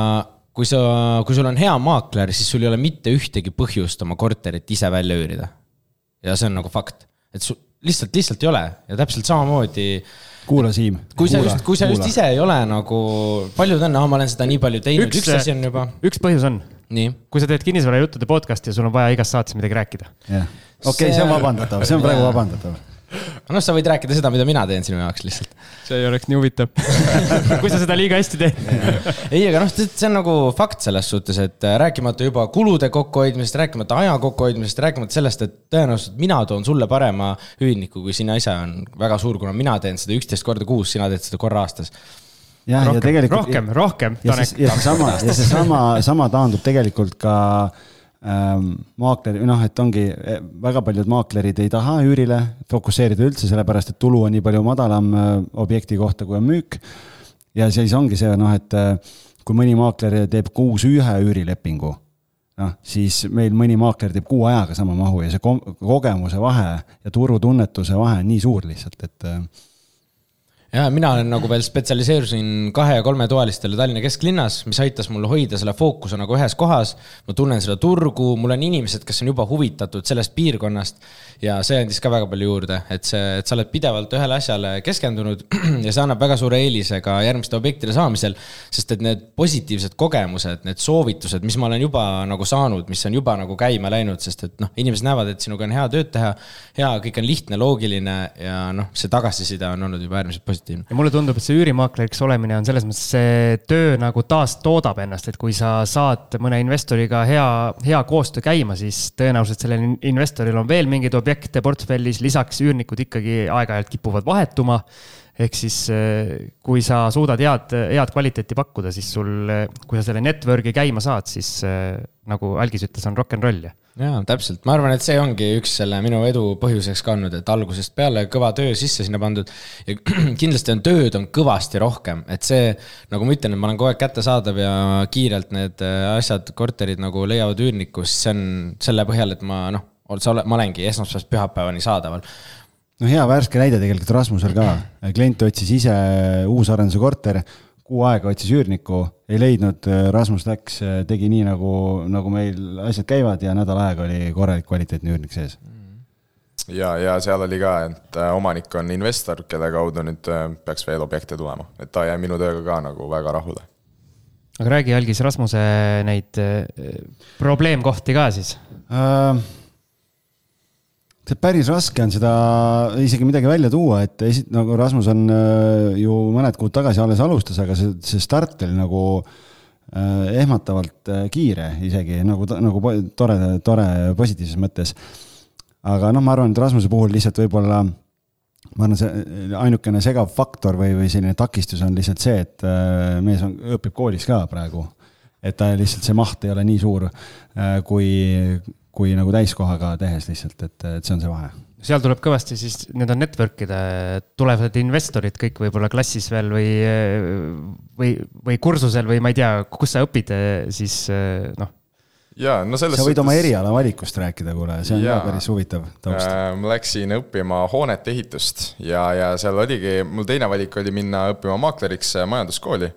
kui sa, kui sul on hea maakler, siis sul ei ole mitte ühtegi põhjust oma korterit ise välja üürida. ja see on nagu fakt, et sul lihtsalt, lihtsalt ei ole ja täpselt samamoodi kuula, Siim. kui sa just, kui sa just ise ei ole nagu, paljud on, ma olen seda nii palju teinud, üks, üks asi on juba. üks põhjus on. Kui sa teed kinnisvarajuttude podcast'i ja sul on vaja igas saates midagi rääkida. jah okei see..., on vabandatav, see on praegu vabandatav. noh, sa võid rääkida seda, mida mina teen sinu jaoks lihtsalt. see oleks nii huvitav. kui sa seda liiga hästi teed. ei, aga noh, see on nagu fakt selles suhtes, et äh, rääkimata juba kulude kokkuhoidmisest, rääkimata aja kokkuhoidmisest, rääkimata sellest, et tõenäoliselt mina toon sulle parema ühiniku, kui sina ise on väga suur, kuna mina teen seda üksteist korda kuus, sina teed seda korra aastas. jah, ja tegelikult. rohkem, rohkem, ja siis, ja seesama, ja seesama, sama taandub tegelikult ka ähm, maakleri, noh, et ongi eh, väga paljud maaklerid ei taha üürile fokusseerida üldse, sellepärast et tulu on nii palju madalam äh, objekti kohta, kui on müük. ja siis ongi see noh, et äh, kui mõni maakler teeb kuus ühe üürilepingu, noh, siis meil mõni maakler teeb kuu ajaga sama mahu ja see ko kogemuse vahe ja turutunnetuse vahe on nii suur lihtsalt, et äh, ja mina olen nagu veel spetsialiseerusin kahe ja kolmetoalistele Tallinna kesklinnas, mis aitas mul hoida selle fookuse nagu ühes kohas. ma tunnen seda turgu, mul on inimesed, kes on juba huvitatud sellest piirkonnast ja see andis ka väga palju juurde, et see, et sa oled pidevalt ühele asjale keskendunud ja see annab väga suure eelise ka järgmiste objektide saamisel. sest et need positiivsed kogemused, need soovitused, mis ma olen juba nagu saanud, mis on juba nagu käima läinud, sest et noh, inimesed näevad, et sinuga on hea tööd teha. hea, kõik on lihtne, loogiline ja noh, see tagasiside on olnud juba äärmiselt positiivne. Ja mulle tundub, et see üürimaakleriks olemine on selles mõttes, see töö nagu taastoodab ennast, et kui sa saad mõne investoriga hea, hea koostöö käima, siis tõenäoliselt sellel in- investoril on veel mingeid objekte portfellis, lisaks üürnikud ikkagi aeg-ajalt kipuvad vahetuma. Ehk siis eh, kui sa suudad head, head kvaliteeti pakkuda, siis sul, kui sa selle network'i käima saad, siis eh, nagu Algis ütles, on rock n roll ja jaa, täpselt, ma arvan, et see ongi üks selle minu edu põhjuseks ka olnud, et algusest peale kõva töö sisse sinna pandud. ja kindlasti on tööd on kõvasti rohkem, et see, nagu ma ütlen, et ma olen kogu aeg kättesaadav ja kiirelt need asjad, korterid nagu leiavad üürnikku, siis see on selle põhjal, et ma noh, ma olengi esmaspäevast pühapäevani saadaval. No hea värske näide tegelikult Rasmusel ka, klient otsis ise uusarenduse korteri, kuu aega otsis üürnikku, ei leidnud, Rasmus läks, tegi nii nagu, nagu meil asjad käivad ja nädal aega oli korralik kvaliteetne üürnik sees. ja, ja seal oli ka, et äh, omanik on investor, kelle kaudu nüüd äh, peaks veel objekte tulema, et ta jäi minu tööga ka nagu väga rahule. aga räägi, Algis, Rasmuse neid eh, probleemkohti ka siis. Äh, see päris raske on seda isegi midagi välja tuua, et esi-, nagu Rasmus on äh, ju mõned kuud tagasi alles alustas, aga see, see start oli nagu äh, ehmatavalt äh, kiire isegi nagu, nagu tore, tore positiivses mõttes. aga noh, ma arvan, et Rasmuse puhul lihtsalt võib-olla ma arvan, see ainukene segav faktor või, või selline takistus on lihtsalt see, et mees on, õpib koolis ka praegu. et ta lihtsalt, see maht ei ole nii suur kui, kui nagu täiskohaga tehes lihtsalt, et, et see on see vahe. seal tuleb kõvasti siis nii-öelda network'ide, tulevad investorid kõik võib-olla klassis veel või, või, või kursusel või ma ei tea, kus sa õpid, siis noh, ja no selles sa võid oma eriala valikust rääkida, kuule, see on Jaa. ka päris huvitav taust. Äh, ma läksin õppima hoonete ehitust ja, ja seal oligi, mul teine valik oli minna õppima maakleriks äh, majanduskooli.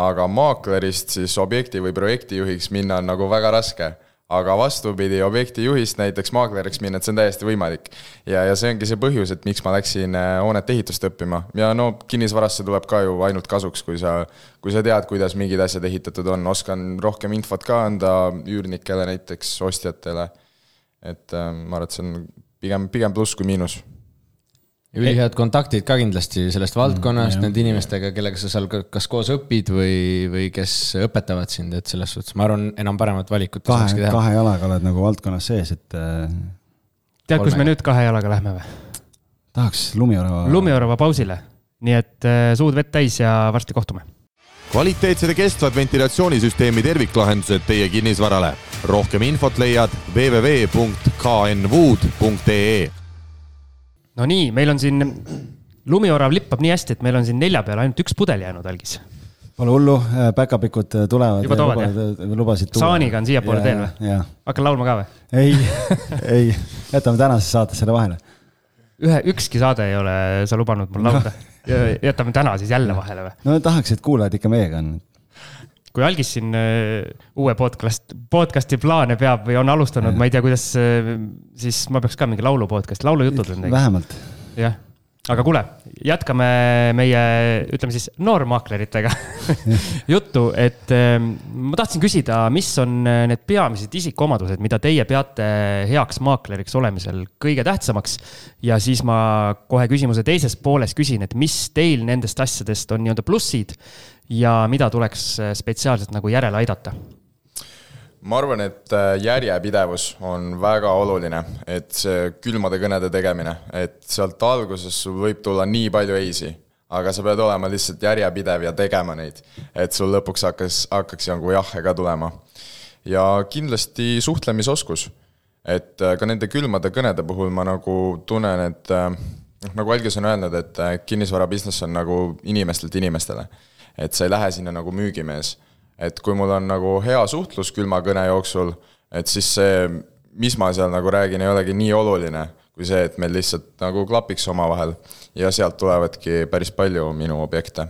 aga maaklerist siis objekti või projektijuhiks minna on nagu väga raske. Aga vastupidi, objektijuhist näiteks maakleriks minna, et see on täiesti võimalik. ja, ja see ongi see põhjus, et miks ma läksin äh, hoonete ehitust õppima ja no kinnisvarasse tuleb ka ju ainult kasuks, kui sa, kui sa tead, kuidas mingid asjad ehitatud on, oskan rohkem infot ka anda üürnikele näiteks, ostjatele et äh, ma arvan, et see on pigem, pigem pluss kui miinus. Ülihead kontaktid ka kindlasti sellest valdkonnast Mm, mm,, nende inimestega, kellega sa seal ka- kas koos õpid või, või kes õpetavad sind, et selles suhtes ma arvan, enam paremat valikut ei saakski kahe, teha. kahe jalaga oled nagu valdkonnas sees, et äh, tead, kus me nüüd kahe jalaga lähme või? tahaks lumiorava. lumiorava pausile. nii et eh, suud vett täis ja varsti kohtume. kvaliteetsed ja kestvad ventilatsioonisüsteemi terviklahendused teie kinnisvarale. rohkem infot leiad www.knwood.ee no nii, meil on siin, lumiorav lippab nii hästi, et meil on siin nelja peale ainult üks pudel jäänud, Algis. Pole hullu, päkapikud tulevad. Juba toovad, lubasid tuua. Saaniga on siiapoole teel või? jah, hakkan laulma ka või? ei, ei, jätame tänasesse saatesse vahele. ühe, ükski saade ei ole sa lubanud mul laulda. jätame täna siis jälle vahele või? no tahaks, et kuulajad ikka meiega on. Kui Algis siin äh, uue podcast, podcast'i plaane peab või on alustanud, ma ei tea, kuidas, siis ma peaks ka mingi laulu podcast, laulujutud midagi, vähemalt. jah. aga kuule, jätkame meie, ütleme siis noormaakleritega juttu, et ähm, ma tahtsin küsida, mis on äh, need peamised isikuomadused, mida teie peate heaks maakleriks olemisel kõige tähtsamaks. ja siis ma kohe küsimuse teises pooles küsin, et mis teil nendest asjadest on nii-öelda plussid ja mida tuleks äh, spetsiaalselt nagu järele aidata ma arvan, et äh, järjepidevus on väga oluline, et see külmade kõnede tegemine, et sealt alguses sul võib tulla nii palju eisi, aga sa pead olema lihtsalt järjepidev ja tegema neid, et sul lõpuks hakkas, hakkaks nagu jahhe ka tulema. ja kindlasti suhtlemisoskus, et äh, ka nende külmade kõnede puhul ma nagu tunnen, et noh, nagu Algis on öelnud, et kinnisvara business on nagu inimestelt inimestele. Et sa ei lähe sinna nagu müügimees et kui mul on nagu hea suhtlus külma kõne jooksul, et siis see, mis ma seal nagu räägin, ei olegi nii oluline, kui see, et meil lihtsalt nagu klapiks omavahel. ja sealt tulevadki päris palju minu objekte.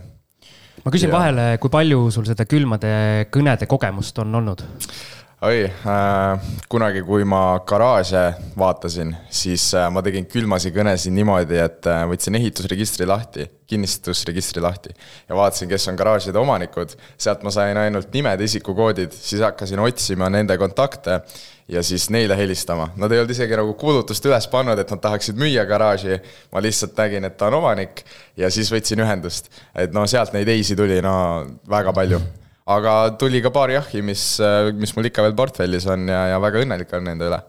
ma küsin ja. vahele, kui palju sul seda külmade kõnede kogemust on olnud? Oi äh,, kunagi, kui ma garaaže vaatasin, siis äh, ma tegin külmasi kõnesid niimoodi, et äh, võtsin ehitusregistri lahti, kinnistusregistri lahti ja vaatasin, kes on garaažide omanikud. sealt ma sain ainult nimed, isikukoodid, siis hakkasin otsima nende kontakte ja siis neile helistama. Nad ei olnud isegi nagu kuulutust üles pannud, et nad tahaksid müüa garaaži. ma lihtsalt nägin, et ta on omanik ja siis võtsin ühendust. et no sealt neid eisi tuli no väga palju aga tuli ka paar jahhi, mis, mis mul ikka veel portfellis on ja, ja väga õnnelik olen nende üle.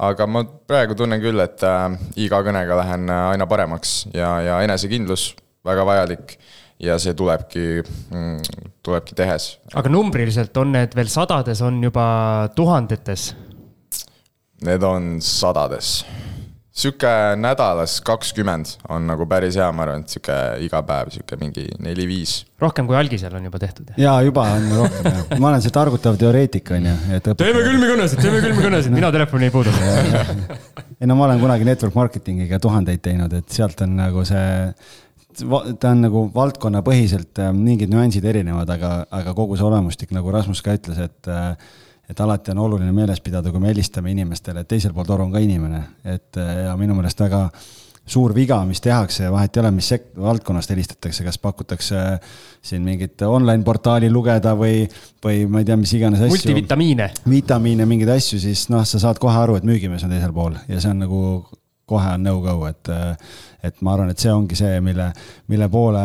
aga ma praegu tunnen küll, et äh, iga kõnega lähen äh, aina paremaks ja, ja enesekindlus väga vajalik ja see tulebki mm,, tulebki tehes. aga numbriliselt on need veel sadades, on juba tuhandetes? Need on sadades sihuke nädalas kakskümmend on nagu päris hea, ma arvan, et sihuke iga päev sihuke mingi neli-viis. rohkem kui algisel on juba tehtud? jaa, juba on rohkem jah. ma olen see targutav teoreetik, on ju, et õpetab.... teeme külmi kõnesid, teeme külmi kõnesid, mina telefoni ei puuduta. ei no ma olen kunagi network marketing'iga tuhandeid teinud, et sealt on nagu see ta on nagu valdkonnapõhiselt äh, mingid nüansid erinevad, aga, aga kogu see olemustik, nagu Rasmus ka ütles, et äh, et alati on oluline meeles pidada, kui me helistame inimestele, et teisel pool toru on ka inimene, et ja minu meelest väga suur viga, mis tehakse, vahet ei ole, mis sekt-, valdkonnast helistatakse, kas pakutakse siin mingit online portaali lugeda või, või ma ei tea, mis iganes asju. multivitamiine. vitamiine, mingeid asju, siis noh, sa saad kohe aru, et müügimees on teisel pool ja see on nagu kohe on no-go, et, et ma arvan, et see ongi see, mille, mille poole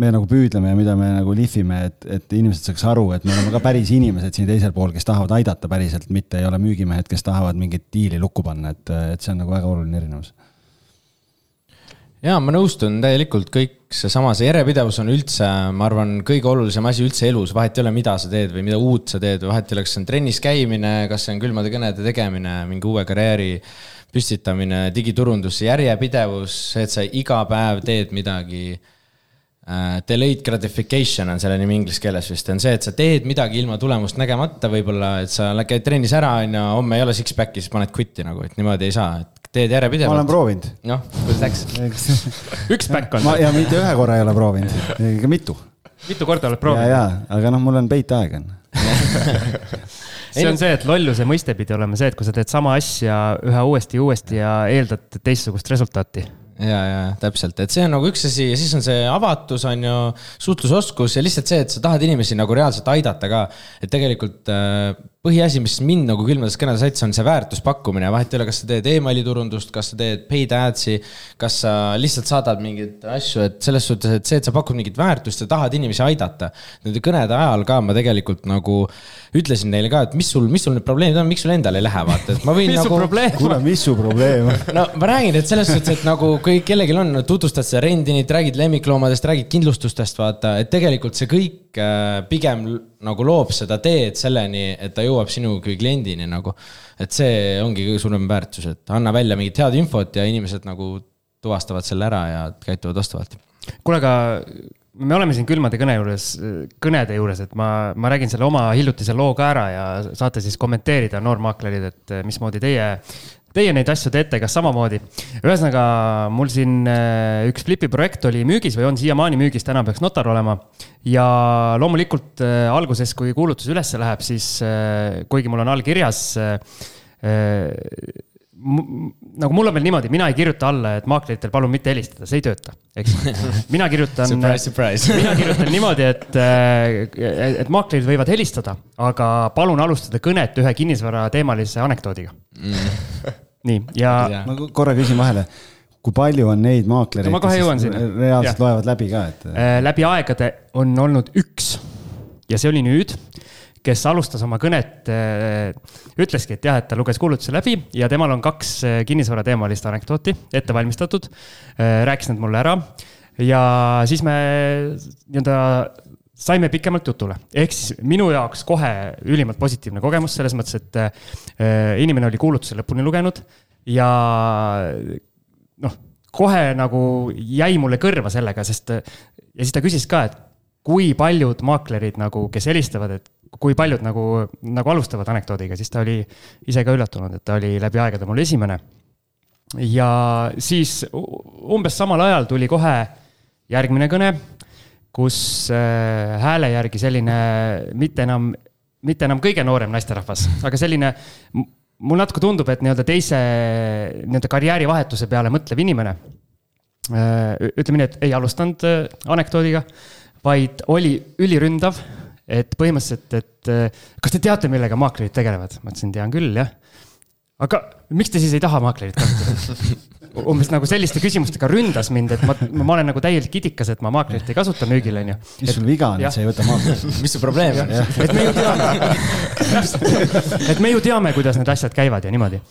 me nagu püüdleme ja mida me nagu lihvime, et, et inimesed saaks aru, et me oleme ka päris inimesed siin teisel pool, kes tahavad aidata päriselt, mitte ei ole müügimehed, kes tahavad mingit diili lukku panna, et, et see on nagu väga oluline erinevus. ja ma nõustun täielikult, kõik seesama, see järjepidevus on üldse, ma arvan, kõige olulisem asi üldse elus, vahet ei ole, mida sa teed või mida uut sa teed, vahet ei ole, kas see on trennis käimine, kas see on külmade kõnede tegemine, mingi uue karjääri püstitamine, digiturundus, järjepidevus, see, et sa iga päev teed midagi delayed gratification on selle nimi inglise keeles vist, on see, et sa teed midagi ilma tulemust nägemata, võib-olla, et sa käid trennis ära, on ju, homme ei ole six-pack'i, siis paned quit'i nagu, et niimoodi ei saa, et teed järjepidevalt. ma olen proovinud. noh, kuidas läks? üks back on. ja mitte ühe korra ei ole proovinud, ikka mitu. mitu korda oled proovinud? ja, ja, aga noh, mul on peitaeg on see on see, et lolluse mõiste pidi olema see, et kui sa teed sama asja ühe uuesti ja uuesti ja eeldad teistsugust resultaati ja, ja täpselt, et see on nagu üks asi ja siis on see avatus, on ju, suhtlusoskus ja lihtsalt see, et sa tahad inimesi nagu reaalselt aidata ka. et tegelikult äh, põhiasi, mis mind nagu külmades kõnedes aitas, on see väärtuspakkumine, vahet ei ole, kas sa teed emaili turundust, kas sa teed paid ads'i, kas sa lihtsalt saadad mingeid asju, et selles suhtes, et see, et sa pakud mingit väärtust ja tahad inimesi aidata. Nende kõnede ajal ka ma tegelikult nagu ütlesin neile ka, et mis sul, mis sul need probleemid on, miks sul endal ei lähe, vaata, et ma võin nagu. kuule, mis su probleem on? no ma räägin, et selles suhtes, et nagu kui kellelgi on, tutvustad seda rendinit, räägid lemmikloomadest, räägid kindlustustest, vaata, et tegelikult see kõik äh, pigem nagu loob seda teed selleni, et ta jõuab sinu kui kliendini nagu. et see ongi kõige suurem väärtus, et anna välja mingit head infot ja inimesed nagu tuvastavad selle ära ja käituvad vastavalt. kuule, aga me oleme siin külmade kõne juures, kõnede juures, et ma, ma räägin selle oma hiljutise loo ka ära ja saate siis kommenteerida, noormaaklerid, et mismoodi teie Teie neid asju teete, kas samamoodi? ühesõnaga, mul siin äh, üks Flipi projekt oli müügis või on siiamaani müügis, täna peaks notar olema. ja loomulikult äh, alguses, kui kuulutus üles läheb, siis äh, kuigi mul on all kirjas nagu mul on veel niimoodi, mina ei kirjuta alla, et maakleritel palun mitte helistada, see ei tööta, eks. mina kirjutan mina kirjutan niimoodi, et, et maaklerid võivad helistada, aga palun alustada kõnet ühe kinnisvarateemalise anekdoodiga mm. nii, ja. ma korra küsin vahele kui palju on neid maaklereid no,, kes reaalselt ja. loevad läbi ka, et? läbi aegade on olnud üks ja see oli nüüd kes alustas oma kõnet, äh, ütleski, et jah, et ta luges kuulutuse läbi ja temal on kaks äh, kinnisvarateemalist anekdooti ette valmistatud. Äh, rääkis need mulle ära ja siis me nii-öelda saime pikemalt jutule, ehk siis minu jaoks kohe ülimalt positiivne kogemus selles mõttes, et inimene oli kuulutuse lõpuni lugenud ja noh, kohe nagu jäi mulle kõrva sellega, sest ja siis ta küsis ka, et kui paljud maaklerid nagu, kes helistavad, et kui paljud nagu, nagu alustavad anekdoodiga, siis ta oli ise ka üllatunud, et ta oli läbi aegade mul esimene. ja siis umbes samal ajal tuli kohe järgmine kõne, kus äh, hääle järgi selline mitte enam, mitte enam kõige noorem naisterahvas, aga selline mul natuke tundub, et nii-öelda teise nii-öelda karjäärivahetuse peale mõtlev inimene. Äh, ütleme nii, et ei alustanud äh, anekdoodiga, vaid oli üliründav et põhimõtteliselt, et äh, kas te teate, millega maaklerid tegelevad? ma ütlesin, tean küll, jah. aga miks te siis ei taha maaklerit kasutada? umbes nagu selliste küsimustega ründas mind, et ma, ma olen nagu täielik idikas, et ma maaklerit ei kasuta müügil, onju. mis sul viga on, et sa ei võta maaklerit mis su probleem on? et me ju teame et me ju teame, kuidas need asjad käivad ja niimoodi.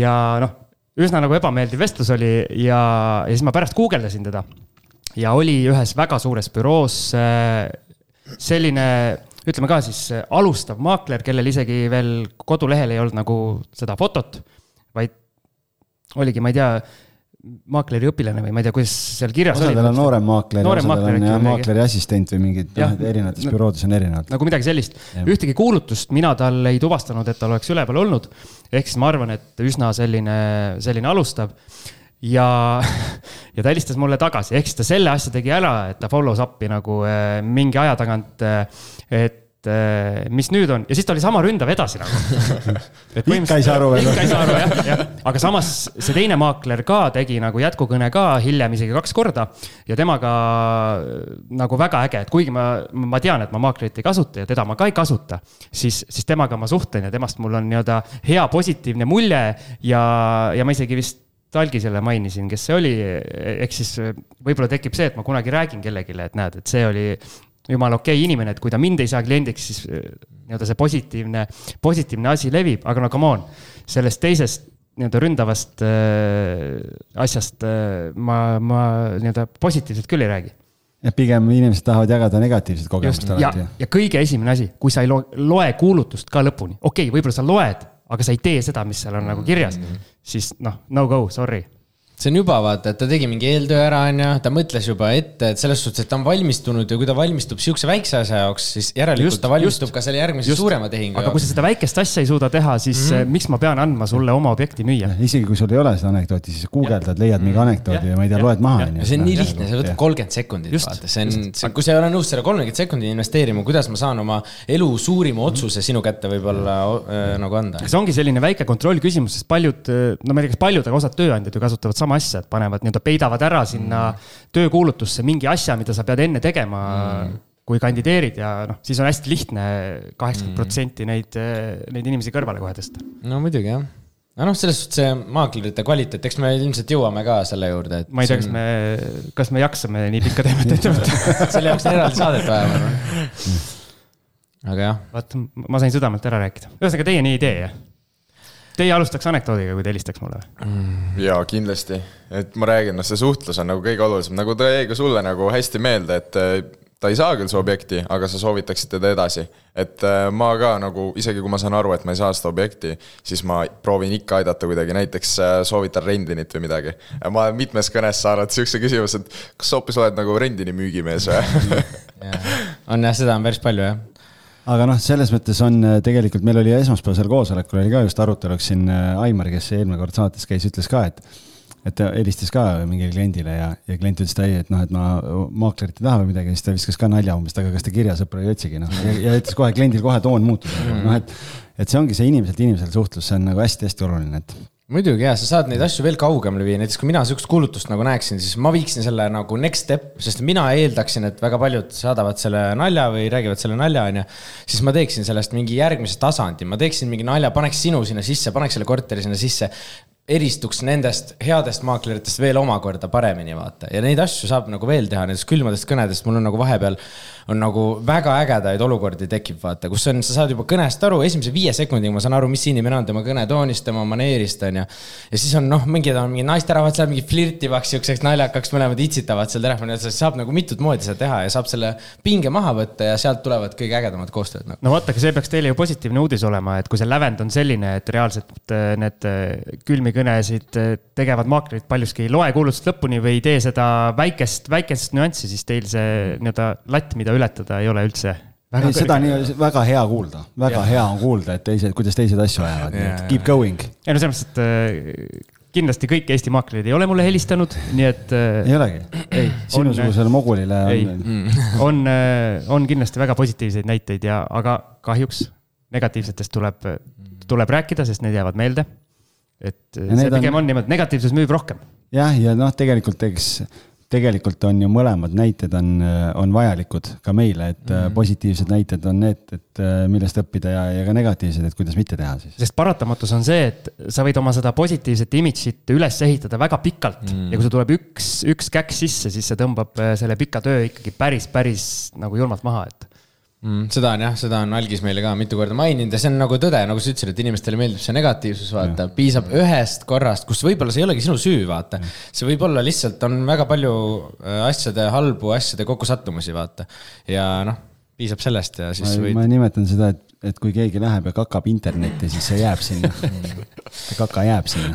ja noh, üsna nagu ebameeldiv vestlus oli ja, ja siis ma pärast guugeldasin teda ja oli ühes väga suures büroos äh, selline, ütleme ka siis alustav maakler, kellel isegi veel kodulehel ei olnud nagu seda fotot, vaid oligi, ma ei tea, maakleri õpilane või ma ei tea, kuidas seal kirjas osadel oli. on noorem maakler, osadel on jah, maakleri assistent või mingid, noh, erinevates büroodes on erinevad. nagu midagi sellist. ühtegi kuulutust mina tal ei tuvastanud, et tal oleks üleval olnud. ehk siis ma arvan, et üsna selline, selline alustav ja, ja ta helistas mulle tagasi, ehk siis ta selle asja tegi ära, et ta follows up'i nagu äh, mingi aja tagant, äh, et äh, mis nüüd on ja siis ta oli sama ründav edasi nagu. ikka ei saa aru veel. ikka ei saa aru jah, jah, aga samas see teine maakler ka tegi nagu jätkukõne ka hiljem isegi kaks korda. ja temaga nagu väga äge, et kuigi ma, ma tean, et ma maaklerit ei kasuta ja teda ma ka ei kasuta. siis, siis temaga ma suhtlen ja temast mul on nii-öelda hea positiivne mulje ja, ja ma isegi vist Talgisele mainisin, kes see oli, ehk siis võib-olla tekib see, et ma kunagi räägin kellelegi, et näed, et see oli jumala okei okay inimene, et kui ta mind ei saa kliendiks, siis eh, nii-öelda see positiivne, positiivne asi levib, aga no come on, sellest teisest nii-öelda ründavast äh, asjast äh, ma, ma nii-öelda positiivselt küll ei räägi. jah, pigem inimesed tahavad jagada negatiivset kogemust alati. ja, ja kõige esimene asi, kui sa ei loe, loe kuulutust ka lõpuni, okei okay,, võib-olla sa loed, aga sa ei tee seda, mis seal on nagu kirjas mm, -hmm. siis noh, no go, sorry see on juba vaata, et ta tegi mingi eeltöö ära, onju, ta mõtles juba ette, et selles suhtes, et ta on valmistunud ja kui ta valmistub sihukese väikse asja jaoks, siis järelikult just, ta valmistub just, ka selle järgmise just. suurema tehingu aga jaoks. kui sa seda väikest asja ei suuda teha, siis mm -hmm. miks ma pean andma sulle oma objekti müüa? isegi kui sul ei ole seda anekdooti, siis guugeldad, leiad mingi mhm. anekdoodi ja ma ei tea, loed maha. see on nii lihtne, see võtab kolmkümmend sekundit, vaata, see on, kui sa ei ole nõus selle kolmkümmend sekundit investeerima, kuidas ma saan oma elu suurima otsuse sinu kätte võib-olla äh, nagu anda? see ongi selline väike kontrollküsimus, sest paljud, no ma ei tea, kas paljud, aga osad tööandjad ju kasutavad sama asja, et panevad nii-öelda peidavad ära sinna mm. töökuulutusse mingi asja, mida sa pead enne tegema mm. kui kandideerid ja noh, siis on hästi lihtne kaheksakümmend protsenti neid, neid inimesi kõrvale kohe tõsta. no muidugi jah no noh, selles suhtes see maaklerite kvaliteet, eks me ilmselt jõuame ka selle juurde, et. ma ei tea, kas me, kas me jaksame nii pikka teemat ette võtta selle jaoks on eraldi saadet vaja, ma arvan. aga jah. vaat, ma sain südamelt ära rääkida. ühesõnaga, teie nii ei tee, jah? Teie alustaks anekdoodiga, kui te helistaks mulle mm,? jaa, kindlasti, et ma räägin, noh, see suhtlus on nagu kõige olulisem, nagu ta jäi ka sulle nagu hästi meelde, et äh, ta ei saa küll su objekti, aga sa soovitaksid teda edasi. et äh, ma ka nagu, isegi kui ma saan aru, et ma ei saa seda objekti, siis ma proovin ikka aidata kuidagi, näiteks äh, soovitan rendinit või midagi. ma olen mitmes kõnes saanud sihukese küsimuse, et kas sa hoopis oled nagu rendini müügimees või? On jah, seda on päris palju jah aga noh, selles mõttes on äh, tegelikult, meil oli esmaspäevasel koosolekul oli ka just aruteluks siin äh, Aimar, kes eelmine kord saates käis, ütles ka, et et ta helistas ka mingile kliendile ja, ja klient ütles, et ei, et noh, et ma maaklerit ei taha või midagi, siis ta viskas ka nalja umbes, et aga kas te kirjasõpra ei otsigi, noh, ja ütles kohe kliendil kohe toon muutus. Noh et et see ongi see inimeselt inimesele suhtlus, see on nagu hästi-hästi oluline, et muidugi ja sa saad neid asju veel kaugemale viia, näiteks kui mina sihukest kuulutust nagu näeksin, siis ma viiksin selle nagu next step, sest mina eeldaksin, et väga paljud saadavad selle nalja või räägivad selle nalja, onju. siis ma teeksin sellest mingi järgmise tasandi, ma teeksin mingi nalja, paneks sinu sinna sisse, paneks selle korteri sinna sisse eristuks nendest headest maakleritest veel omakorda paremini, vaata. ja neid asju saab nagu veel teha, nendest külmadest kõnedest, mul on nagu vahepeal on nagu väga ägedaid olukordi tekib, vaata, kus on, sa saad juba kõnest aru, esimese viie sekundiga ma saan aru, mis inimene on, tema kõnetoonist, tema maneerist, on ju. ja siis on noh, mingid on mingid naisterahvad seal mingi flirtivaks, siukseks naljakaks, mõlemad itsitavad seal telefoni otsas, saab nagu mitut moodi seda teha ja saab selle pinge maha võtta ja sealt tulevad kõige ägedamad koostööd nagu.. no vaadake, see peaks teile ju positiivne uudis olema, et kui see lävend on selline, et reaalselt äh, need äh, külmi kõnesid äh, tegevad maaklerid paljuski ei loe kuulutust lõpuni või ei tee seda väikest, väikest nüanssi, siis teil see nii-öelda latt, mida ületada ei ole üldse ei, seda on ju väga hea kuulda, väga ja. hea on kuulda, et teised, kuidas teised asju ajavad, nii et keep going. ei no selles mõttes, et äh, kindlasti kõik Eesti maaklerid ei ole mulle helistanud, nii et. Äh, ei olegi? ei. sinusugusele mogulile on. on, on kindlasti väga positiivseid näiteid ja, aga kahjuks negatiivsetest tuleb, tuleb rääkida, sest need jäävad meelde et ja see pigem on, on niimoodi, negatiivsus müüb rohkem. jah, ja noh, tegelikult eks tegelikult on ju mõlemad näited on, on vajalikud ka meile, et mm -hmm. positiivsed näited on need, et millest õppida ja, ja ka negatiivsed, et kuidas mitte teha siis. sest paratamatus on see, et sa võid oma seda positiivset imidžit üles ehitada väga pikalt mm -hmm. ja kui sul tuleb üks, üks käkk sisse, siis see tõmbab äh, selle pika töö ikkagi päris, päris nagu julmalt maha, et mm,. seda on jah, seda on algis meile ka mitu korda maininud ja see on nagu tõde, nagu sa ütlesid, et inimestele meeldib see negatiivsus, vaata, piisab ühest korrast, kus võib-olla see ei olegi sinu süü, vaata. see võib olla lihtsalt on väga palju äh, asjade, halbu asjade kokkusattumusi, vaata. ja noh, piisab sellest ja siis ma, võid. ma nimetan seda, et, et kui keegi läheb ja kakab internetti, siis see jääb sinna see kaka jääb sinna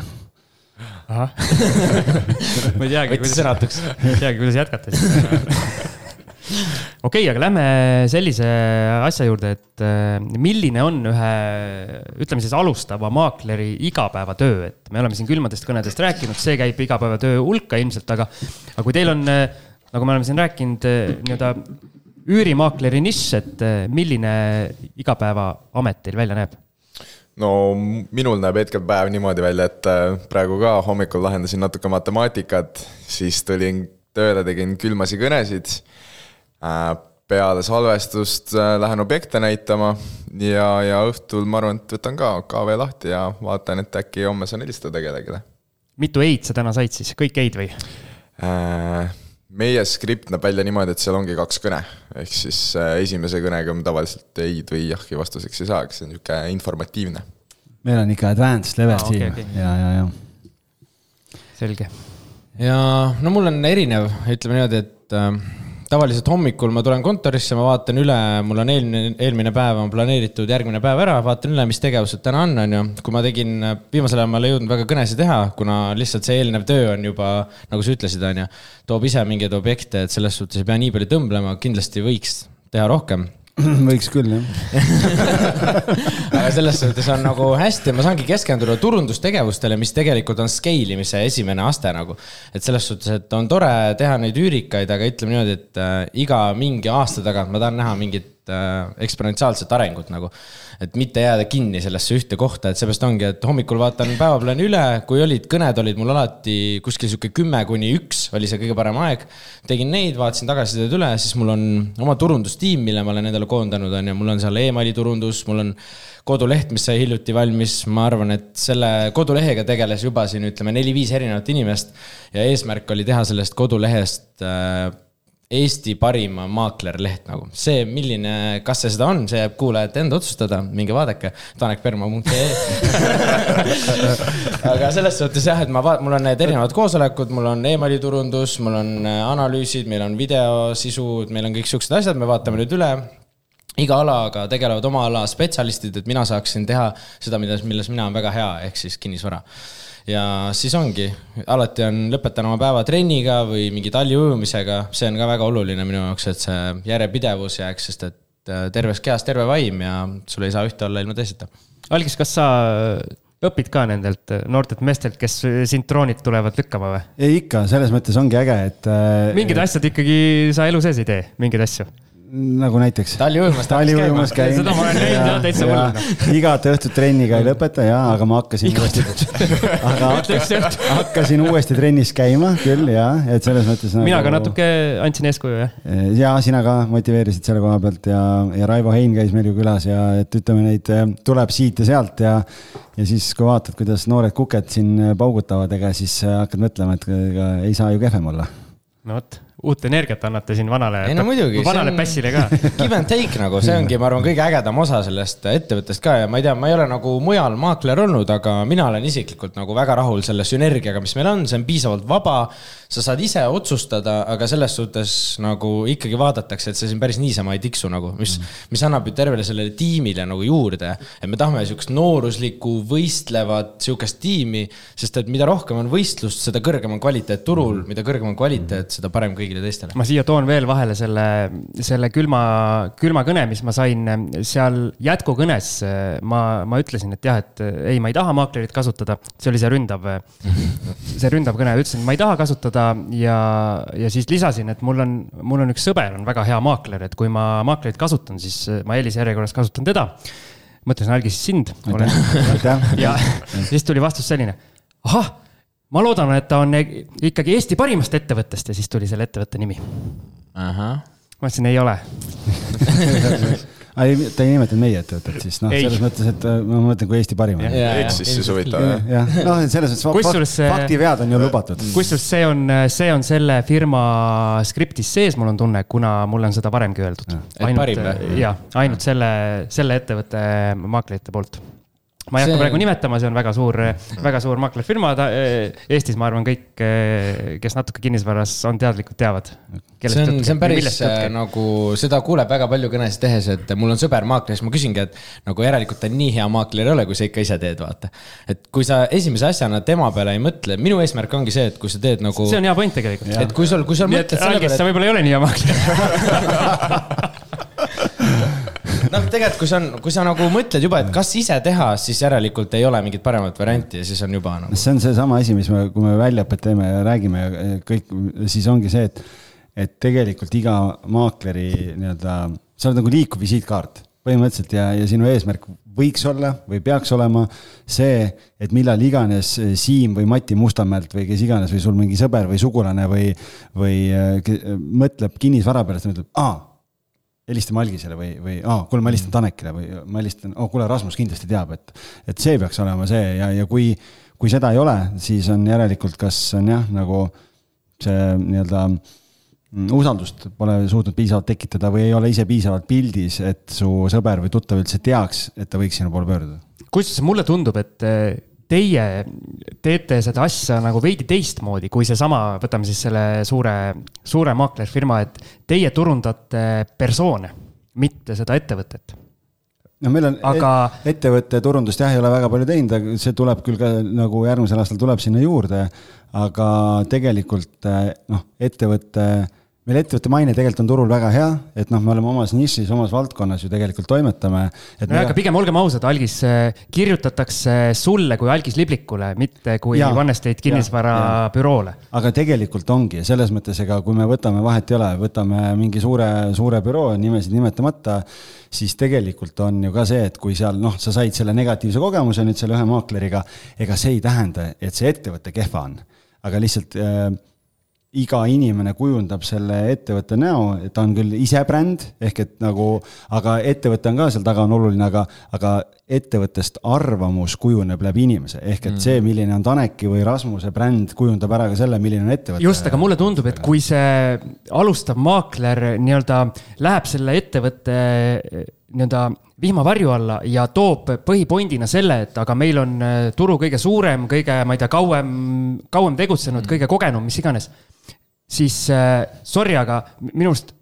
ahah ma ei teagi, kuidas, ei teagi, kuidas jätkata siis okei okay,, aga lähme sellise asja juurde, et äh, milline on ühe, ütleme siis alustava maakleri igapäevatöö, et me oleme siin külmadest kõnedest rääkinud, see käib igapäevatöö hulka ilmselt, aga, aga kui teil on, äh, nagu me oleme siin rääkinud, äh, nii-öelda üürimaakleri nišš, et milline igapäevaamet teil välja näeb? no minul näeb hetkel päev niimoodi välja, et praegu ka hommikul lahendasin natuke matemaatikat, siis tulin tööle, tegin külmasi kõnesid peale salvestust äh, lähen objekte näitama ja, ja õhtul ma arvan, et võtan ka KV lahti ja vaatan, et äkki homme saan helistada kellelegi. mitu ei-d sa täna said siis, kõik ei-d või? Äh, meie skript näeb välja niimoodi, et seal ongi kaks kõne, ehk siis esimese kõnega me tavaliselt ei-d või jah-i vastuseks ei saa, eks see on niisugune informatiivne. meil on ikka advanced level ah, siin okay, okay. ja, ja, ja. selge. ja no mul on erinev, ütleme niimoodi, et äh, tavaliselt hommikul ma tulen kontorisse, ma vaatan üle, mul on eelmine, eelmine päev on planeeritud järgmine päev ära, vaatan üle, mis tegevused täna on, on ju. kui ma tegin, viimasel ajal ma ei jõudnud väga kõnesid teha, kuna lihtsalt see eelnev töö on juba, nagu sa ütlesid, on ju, toob ise mingeid objekte, et selles suhtes ei pea nii palju tõmblema, kindlasti võiks teha rohkem võiks küll, jah aga selles suhtes on nagu hästi, ma saangi keskenduda turundustegevustele, mis tegelikult on scale imise esimene aste nagu. et selles suhtes, et on tore teha neid üürikaid, aga ütleme niimoodi, et äh, iga mingi aasta tagant ma tahan näha mingit äh, eksponentsiaalset arengut nagu et mitte jääda kinni sellesse ühte kohta, et seepärast ongi, et hommikul vaatan päevaplaani üle, kui olid kõned, olid mul alati kuskil sihuke kümme kuni üks oli see kõige parem aeg. tegin neid, vaatasin tagasisidet üle, siis mul on oma turundustiim, mille ma olen endale koondanud, on ju, mul on seal emaili turundus, mul on koduleht, mis sai hiljuti valmis, ma arvan, et selle kodulehega tegeles juba siin ütleme neli-viis erinevat inimest. ja eesmärk oli teha sellest kodulehest äh, Eesti parima maaklerleht nagu. see, milline, kas see seda on, see jääb kuulajate enda otsustada, minge vaadake, tanekperma.ee aga selles suhtes jah, et ma vaat-, mul on need erinevad koosolekud, mul on emailiturundus, mul on äh, analüüsid, meil on videosisu, meil on kõik siuksed asjad, me vaatame nüüd üle. Iga alaga tegelevad oma ala spetsialistid, et mina saaksin teha seda, mida, milles mina olen väga hea, ehk siis kinnisvara ja siis ongi, alati on, lõpetan oma päeva trenniga või mingi talli ujumisega, see on ka väga oluline minu jaoks, et see järjepidevus jääks, sest et äh, terves kehas terve vaim ja sul ei saa ühte olla ilma teiseta. Algis, kas sa õpid ka nendelt noortelt meestelt, kes sind troonilt tulevad lükkama või? ei ikka, selles mõttes ongi äge, et. Äh, mingid asjad ikkagi sa elu sees ei tee, mingeid asju nagu näiteks. talliujumas ta Talli hakkas käima. ujumas käin. Seda ma olen näinud, jah, täitsa hull. igat õhtut trenniga ei lõpeta ja, aga ma hakkasin uuesti, aga hakkasin uuesti trennis käima küll ja, et selles mõttes nagu.... mina ka natuke andsin eeskuju, jah. ja sina ka motiveerisid selle koha pealt ja, ja Raivo Hein käis meil ju külas ja et ütleme, neid eh, tuleb siit ja sealt ja ja siis, kui vaatad, kuidas noored kuked siin paugutavad, ega siis eh, hakkad mõtlema, et ega ei saa ju kehvem olla no vot, uut energiat annate siin vanale, no muidugi. vanale pässile ka. Give and take nagu, see ongi, ma arvan, kõige ägedam osa sellest ettevõttest ka ja ma ei tea, ma ei ole nagu mujal maakler olnud, aga mina olen isiklikult nagu väga rahul selle sünergiaga, mis meil on, see on piisavalt vaba. sa saad ise otsustada, aga selles suhtes nagu ikkagi vaadatakse, et see siin päris niisama ei tiksu nagu, mis mm, -hmm. mis annab ju tervele sellele tiimile nagu juurde. et me tahame sihukest nooruslikku, võistlevat sihukest tiimi, sest et mida rohkem on võistlust, seda kõrgem on kvaliteet turul mm, -hmm. mida kõrgem on kvaliteet, seda parem kõigile teistele. ma siia toon veel vahele selle, selle külma, külma kõne, mis ma sain seal jätkukõnes. ma, ma ütlesin, et jah, et ei, ma ei taha maaklerit kasutada, see oli see ründav, see ründav kõne, ütlesin, et ma ei taha kasutada ja, ja siis lisasin, et mul on, mul on üks sõber, on väga hea maakler, et kui ma maaklerit kasutan, siis ma eelisjärjekorras kasutan teda. mõtlesin algis sind. ja siis tuli vastus selline, ahah, ma loodan, et ta on ikkagi Eesti parimast ettevõttest ja siis tuli selle ettevõtte nimi. ma ütlesin, ei ole ei, ta ei nimetanud meie ettevõtet siis noh, selles mõttes, et äh, ma mõtlen kui Eesti parim. eksis siis huvitav jah? jah, noh, selles mõttes faktivead on ju lubatud. kusjuures see on, see on selle firma skriptis sees, mul on tunne, kuna mulle on seda varemgi öeldud. ainult, jah, ainult selle, selle ettevõtte maaklerite poolt ma ei hakka see... praegu nimetama, see on väga suur, väga suur maaklerfirma Eestis, ma arvan, kõik, kes natuke kinnisvaras on teadlikud, teavad. see on, see on päris äh, nagu, seda kuuleb väga palju kõnesid tehes, et mul on sõber maakler, siis ma küsingi, et nagu järelikult ta nii hea maakler ei ole, kui sa ikka ise teed, vaata. et kui sa esimese asjana tema peale ei mõtle, minu eesmärk ongi see, et kui sa teed nagu. see on hea point tegelikult. et kui sul, kui sa mõtled selle peale. sa võib-olla ei ole nii hea maakler noh, tegelikult kui sa, kui sa nagu mõtled juba, et kas ise teha, siis järelikult ei ole mingit paremat varianti ja siis on juba nagu. see on seesama asi, mis me, kui me väljaõpet teeme ja räägime kõik, siis ongi see, et, et tegelikult iga maakleri nii-öelda, sa oled nagu liikuv visiitkaart põhimõtteliselt ja, ja sinu eesmärk võiks olla või peaks olema see, et millal iganes Siim või Mati Mustamäelt või kes iganes või sul mingi sõber või sugulane või, või äh, mõtleb kinnisvara peale, siis ta ütleb, aa helistame Algisele või, või aa, kuule, ma helistan Tanekile või ma helistan, oh kuule, Rasmus kindlasti teab, et, et see peaks olema see ja, ja kui, kui seda ei ole, siis on järelikult, kas on jah, nagu see nii-öelda mm, usaldust pole suutnud piisavalt tekitada või ei ole ise piisavalt pildis, et su sõber või tuttav üldse teaks, et ta võiks sinu poole pöörduda. kusjuures mulle tundub, et teie teete seda asja nagu veidi teistmoodi kui seesama, võtame siis selle suure, suure maaklerfirma, et teie turundate persoone, mitte seda ettevõtet. No meil on aga... ettevõtte turundust jah, ei ole väga palju teinud, see tuleb küll ka nagu järgmisel aastal tuleb sinna juurde, aga tegelikult noh, ettevõtte meil ettevõtte maine tegelikult on turul väga hea, et noh, me oleme omas nišis, omas valdkonnas ju tegelikult toimetame. no aga pigem olgem ausad, algis kirjutatakse sulle kui algis liblikule, mitte kui One Estate kinnisvarabüroole. aga tegelikult ongi, selles mõttes, ega kui me võtame, vahet ei ole, võtame mingi suure, suure büroo, nimesid nimetamata, siis tegelikult on ju ka see, et kui seal noh, sa said selle negatiivse kogemuse nüüd selle ühe maakleriga, ega see ei tähenda, et see ettevõte kehva on. aga lihtsalt äh, iga inimene kujundab selle ettevõtte näo, et ta on küll ise bränd, ehk et nagu, aga ettevõte on ka seal taga on oluline, aga, aga ettevõttest arvamus kujuneb läbi inimese, ehk et see, mm. milline on Taneki või Rasmuse bränd, kujundab ära ka selle, milline on ettevõte. just, aga mulle tundub, et kui see alustav maakler nii-öelda läheb selle ettevõtte nii-öelda vihmavarju alla ja toob põhipointina selle, et aga meil on turu kõige suurem, kõige, ma ei tea, kauem, kauem tegutsenud mm., kõige kogenum, mis iganes. Siis äh, sorry, aga minu arust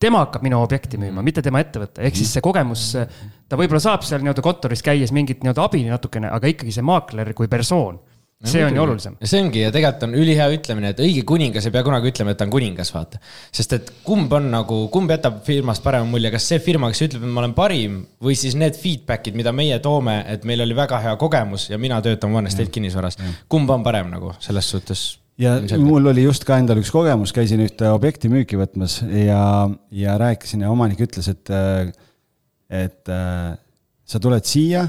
tema hakkab minu objekti müüma, mitte tema ettevõte, ehk siis see kogemus, ta võib-olla saab seal nii-öelda kontoris käies mingit nii-öelda abi natukene, aga ikkagi see maakler kui persoon see on ju olulisem. see ongi ja tegelikult on ülihea ütlemine, et õige kuningas ei pea kunagi ütlema, et ta on kuningas, vaata. sest et kumb on nagu, kumb jätab firmast parema mulje, kas see firma, kes ütleb, et ma olen parim või siis need feedback'id, mida meie toome, et meil oli väga hea kogemus ja mina töötan One Estate kinnisvaras. kumb on parem nagu selles suhtes? ja mul oli just ka endal üks kogemus, käisin ühte objekti müüki võtmas ja, ja rääkisin ja omanik ütles, et, et sa tuled siia,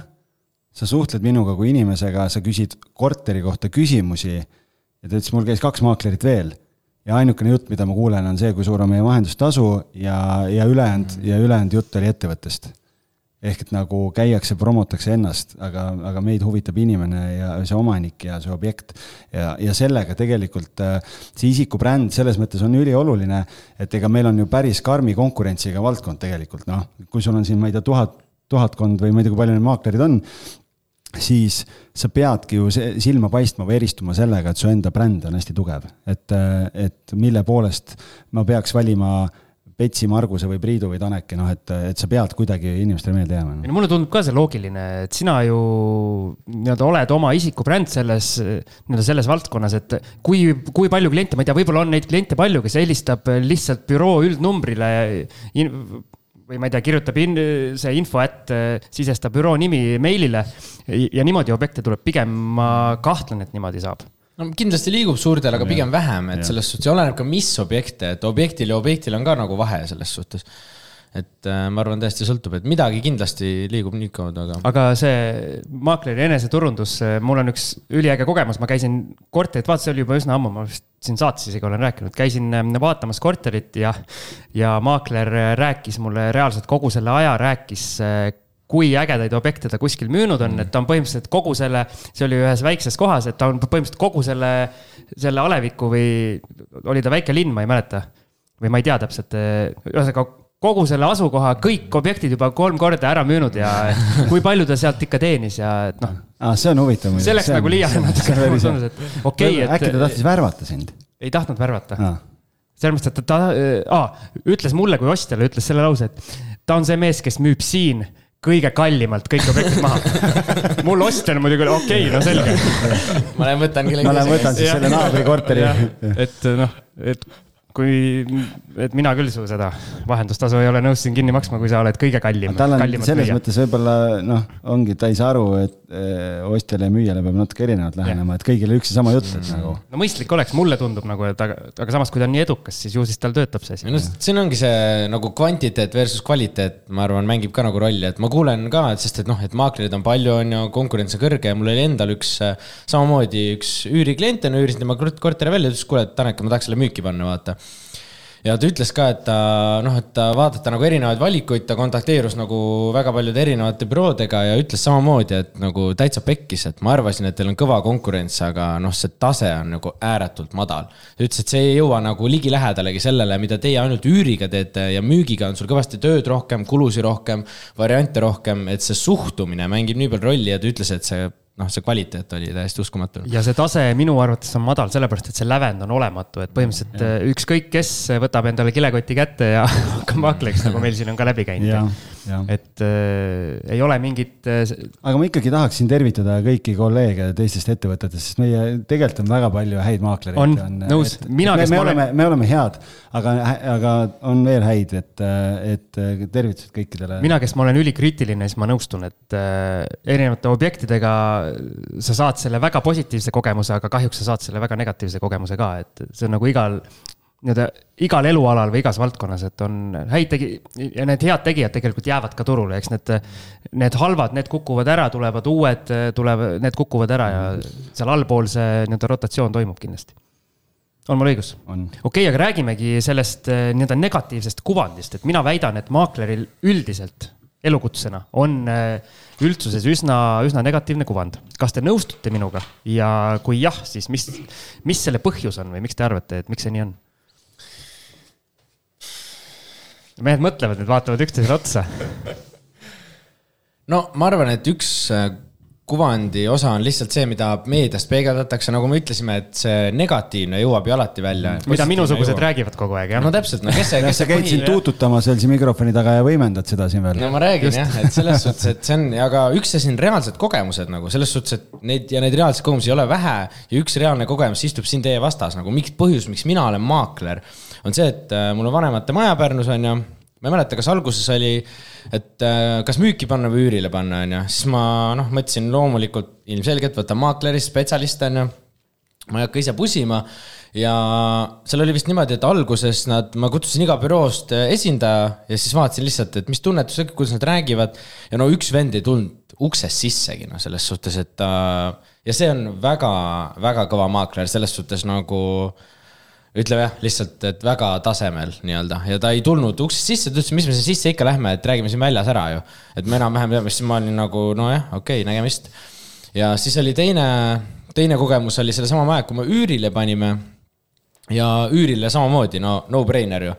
sa suhtled minuga kui inimesega, sa küsid korteri kohta küsimusi ja ta ütles, mul käis kaks maaklerit veel ja ainukene jutt, mida ma kuulen, on see, kui suur on meie vahendustasu ja, ja ülejäänud ja ülejäänud jutt oli ettevõttest. Ehk et nagu käiakse, promotakse ennast, aga, aga meid huvitab inimene ja see omanik ja see objekt. ja, ja sellega tegelikult äh, see isikubränd selles mõttes on ülioluline, et ega meil on ju päris karmi konkurentsiga valdkond tegelikult, noh, kui sul on siin, ma ei tea, tuhat, tuhatkond või ma ei tea, kui palju neid maaklerid on, siis sa peadki ju silma paistma või eristuma sellega, et su enda bränd on hästi tugev, et, äh, et mille poolest ma peaks valima Petsi, Marguse või Priidu või Taneki, noh, et, et sa pead kuidagi inimestele meelde jääma no.. mulle tundub ka see loogiline, et sina ju nii-öelda oled oma isikubränd selles, nii-öelda selles valdkonnas, et kui, kui palju kliente, ma ei tea, võib-olla on neid kliente palju, kes helistab lihtsalt büroo üldnumbrile või ma ei tea, kirjutab in, see info, et sisestab büroo nimi meilile ja niimoodi objekte tuleb, pigem ma kahtlen, et niimoodi saab. No kindlasti liigub suurtel, aga pigem vähem, et selles suhtes oleneb ka, mis objekte, et objektil ja objektil on ka nagu vahe selles suhtes. Et äh, ma arvan, täiesti sõltub, et midagi kindlasti liigub nii kaudu, aga. aga see maakleri eneseturundus, mul on üks üliäge kogemus, ma käisin korterit vaatamas, see oli juba üsna ammu, ma vist siin saates isegi olen rääkinud, käisin äh, vaatamas korterit ja, ja maakler rääkis mulle reaalselt kogu selle aja, rääkis äh, kui ägedaid objekte ta kuskil müünud on, et ta on põhimõtteliselt kogu selle, see oli ühes väikses kohas, et ta on põhimõtteliselt kogu selle, selle aleviku või oli ta väike linn, ma ei mäleta. või ma ei tea täpselt, ühesõnaga kogu selle asukoha kõik objektid juba kolm korda ära müünud ja kui palju ta sealt ikka teenis ja et noh. aa, see on huvitav. see läks nagu liiale natuke, tundus, et okei okay,, et. äkki ta tahtis värvata sind? ei tahtnud värvata. selles mõttes, et ta, ta, aa, ütles mulle kui ostjale, ütles selle lause, et ta on see mees, kes müüb siin kõige kallimalt kõik objektid maha. mul ostjana muidugi oli okei okay,, no selge. ma lähen võtan kellegi. ma lähen võtan siis selle naabri korteri. et noh, et kui, et mina küll su seda vahendustasu ei ole nõus siin kinni maksma, kui sa oled kõige kallim. tal on selles müüa. mõttes võib-olla noh, ongi, ta ei saa aru, et eh, ostjale ja müüjale peab natuke erinevalt lähenema, et kõigile üks ja sama jutt, et nagu. no mõistlik oleks, mulle tundub nagu, et aga, aga samas, kui ta on nii edukas, siis ju siis tal töötab see asi. no siin ongi see nagu kvantiteet versus kvaliteet, ma arvan, mängib ka nagu rolli, et ma kuulen ka, et sest et noh, et maaklerid on palju, on ju, konkurents on kõrge ja mul oli endal üks samamoodi üks üüriklient, on ju, üürisin tema korteri välja, ütles, kuule, Tanek, ma tahaks selle müüki panna, vaata ja ta ütles ka, et ta noh, et ta vaadata nagu erinevaid valikuid, ta kontakteerus nagu väga paljude erinevate büroodega ja ütles samamoodi, et nagu täitsa pekkis, et ma arvasin, et teil on kõva konkurents, aga noh, see tase on nagu ääretult madal. ta ütles, et see ei jõua nagu ligilähedalegi sellele, mida teie ainult üüriga teete ja müügiga on sul kõvasti tööd rohkem, kulusid rohkem, variante rohkem, et see suhtumine mängib nii palju rolli ja ta ütles, et see noh, see kvaliteet oli täiesti uskumatu. ja see tase minu arvates on madal, sellepärast et see lävend on olematu, et põhimõtteliselt ja. ükskõik kes võtab endale kilekoti kätte ja hakkab maakleiks, nagu meil siin on ka läbi käinud. Et äh, ei ole mingit äh,. aga ma ikkagi tahaksin tervitada kõiki kolleege teistest ettevõtetest, sest meie tegelikult on väga palju häid maaklereid. on, nõus, mina, kes me, me olen. me oleme head, aga, aga on veel häid, et, et tervitused kõikidele. mina, kes ma olen ülikriitiline, siis ma nõustun, et äh, erinevate objektidega sa saad selle väga positiivse kogemuse, aga kahjuks sa saad selle väga negatiivse kogemuse ka, et see on nagu igal, nii-öelda igal elualal või igas valdkonnas, et on häid tegi- ja need head tegijad tegelikult jäävad ka turule, eks need, need halvad, need kukuvad ära, tulevad uued, tulevad, need kukuvad ära ja seal allpool see nii-öelda rotatsioon toimub kindlasti on mul õigus? okei okay,, aga räägimegi sellest nii-öelda negatiivsest kuvandist, et mina väidan, et maakleril üldiselt elukutsena on äh, üldsuses üsna, üsna negatiivne kuvand. kas te nõustute minuga ja kui jah, siis mis, mis selle põhjus on või miks te arvate, et miks see nii on? Mehed mõtlevad nüüd, vaatavad üksteisele otsa. no ma arvan, et üks äh, kuvandi osa on lihtsalt see, mida meediast peegeldatakse, nagu me ütlesime, et see negatiivne jõuab ju alati välja. mida minusugused räägivad kogu aeg, jah? no täpselt, no kes see, kes sa käid siin tuututamas veel siin mikrofoni taga ja võimendad seda siin veel. no ma räägin Just. jah, et selles suhtes, et see on, aga üks asi on reaalsed kogemused nagu selles suhtes, et neid ja neid reaalseid kogemusi ei ole vähe ja üks reaalne kogemus istub siin teie vastas nagu miks, põhjus, miks mina olen maakler, on see, et äh, mul on vanemate maja Pärnus on ju ma ei mäleta, kas alguses oli, et äh, kas müüki panna või üürile panna, on ju, siis ma noh, mõtlesin loomulikult ilmselgelt võtan maaklerist spetsialist, on ju. ma ei hakka ise pusima ja seal oli vist niimoodi, et alguses nad, ma kutsusin iga büroost esindaja ja siis vaatasin lihtsalt, et mis tunnetus, kuidas nad räägivad. ja no üks vend ei tulnud uksest sissegi, noh, selles suhtes, et ta ja see on väga, väga kõva maakler selles suhtes nagu ütleme jah, lihtsalt, et väga tasemel nii-öelda ja ta ei tulnud uksest sisse, ta ütles, mis me siin sisse ikka lähme, et räägime siin väljas ära ju. et me enam-vähem teame, siis ma olin nagu nojah, okei okay,, nägemist. ja siis oli teine, teine kogemus oli sellesama maja, kui me üürile panime. ja üürile samamoodi, no no-brainer ju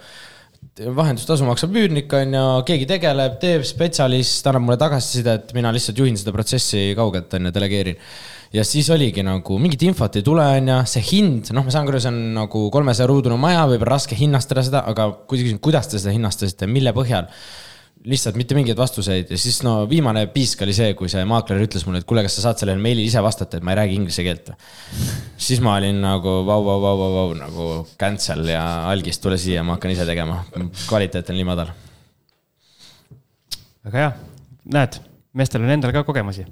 vahendustasu maksab üürnik, on ju, keegi tegeleb, teeb, spetsialist annab mulle tagasisidet, mina lihtsalt juhin seda protsessi kaugelt, on ju, delegeerin ja siis oligi nagu mingit infot ei tule, on ju, see hind, noh, ma saan aru, see on nagu kolmesaja ruudune maja, võib-olla raske hinnastada seda, aga kui sa küsid, kuidas te seda hinnastasite, mille põhjal? lihtsalt mitte mingeid vastuseid ja siis no viimane piisk oli see, kui see maakler ütles mulle, et kuule, kas sa saad sellele meilile ise vastata, et ma ei räägi inglise keelt. siis ma olin nagu vau, vau, vau, vau, vau nagu cancel ja algis, tule siia, ma hakkan ise tegema. kvaliteet on nii madal. väga hea, näed, meestel on endal ka kogemusi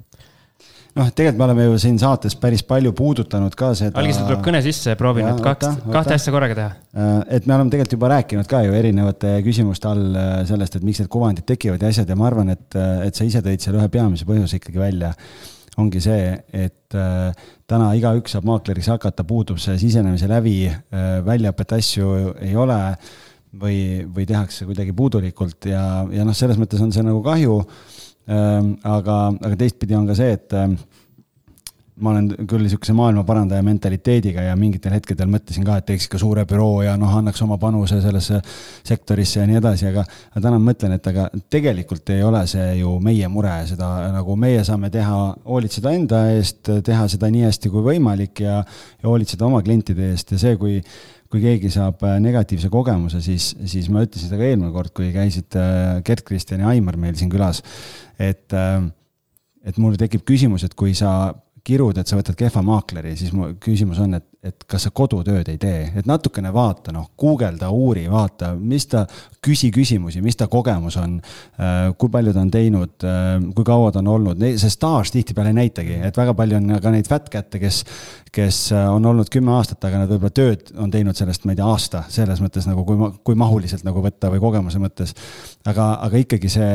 noh, tegelikult me oleme ju siin saates päris palju puudutanud ka seda. algisel tuleb kõne sisse ja proovin nüüd kaks, kahte asja korraga teha. Äh, et me oleme tegelikult juba rääkinud ka ju erinevate küsimuste all äh, sellest, et miks need kuvandid tekivad ja asjad ja ma arvan, et, äh, et sa ise tõid seal ühe peamise põhjuse ikkagi välja. ongi see, et täna igaüks saab maakleriks hakata, puudub see sisenemise läbi, väljaõpet asju ei ole või, või tehakse kuidagi puudulikult ja, ja noh, selles mõttes on see nagu kahju aga, aga teistpidi on ka see, et ehm, ma olen küll niisuguse maailmaparandaja mentaliteediga ja mingitel hetkedel mõtlesin ka, et teeks ikka suure büroo ja noh, annaks oma panuse sellesse sektorisse ja nii edasi, aga, aga täna mõtlen, et aga tegelikult ei ole see ju meie mure, seda nagu meie saame teha, hoolitseda enda eest, teha seda nii hästi kui võimalik ja, ja hoolitseda oma klientide eest ja see, kui kui keegi saab äh, negatiivse kogemuse, siis, siis ma ütlesin seda ka eelmine kord, kui käisid äh, Gerd-Kristjan ja Aimar meil siin külas, et, äh, et mul tekib küsimus, et kui sa kirud, et sa võtad kehva maakleri, siis mu küsimus on, et, et kas sa kodutööd ei tee, et natukene vaata, noh, guugelda, uuri, vaata, mis ta, küsi küsimusi, mis ta kogemus on. kui palju ta on teinud, kui kaua ta on olnud, see staaž tihtipeale ei näitagi, et väga palju on ka neid fat kätte, kes, kes on olnud kümme aastat, aga nad võib-olla tööd on teinud sellest, ma ei tea, aasta, selles mõttes nagu kui, kui mahuliselt nagu võtta või kogemuse mõttes. aga, aga ikkagi see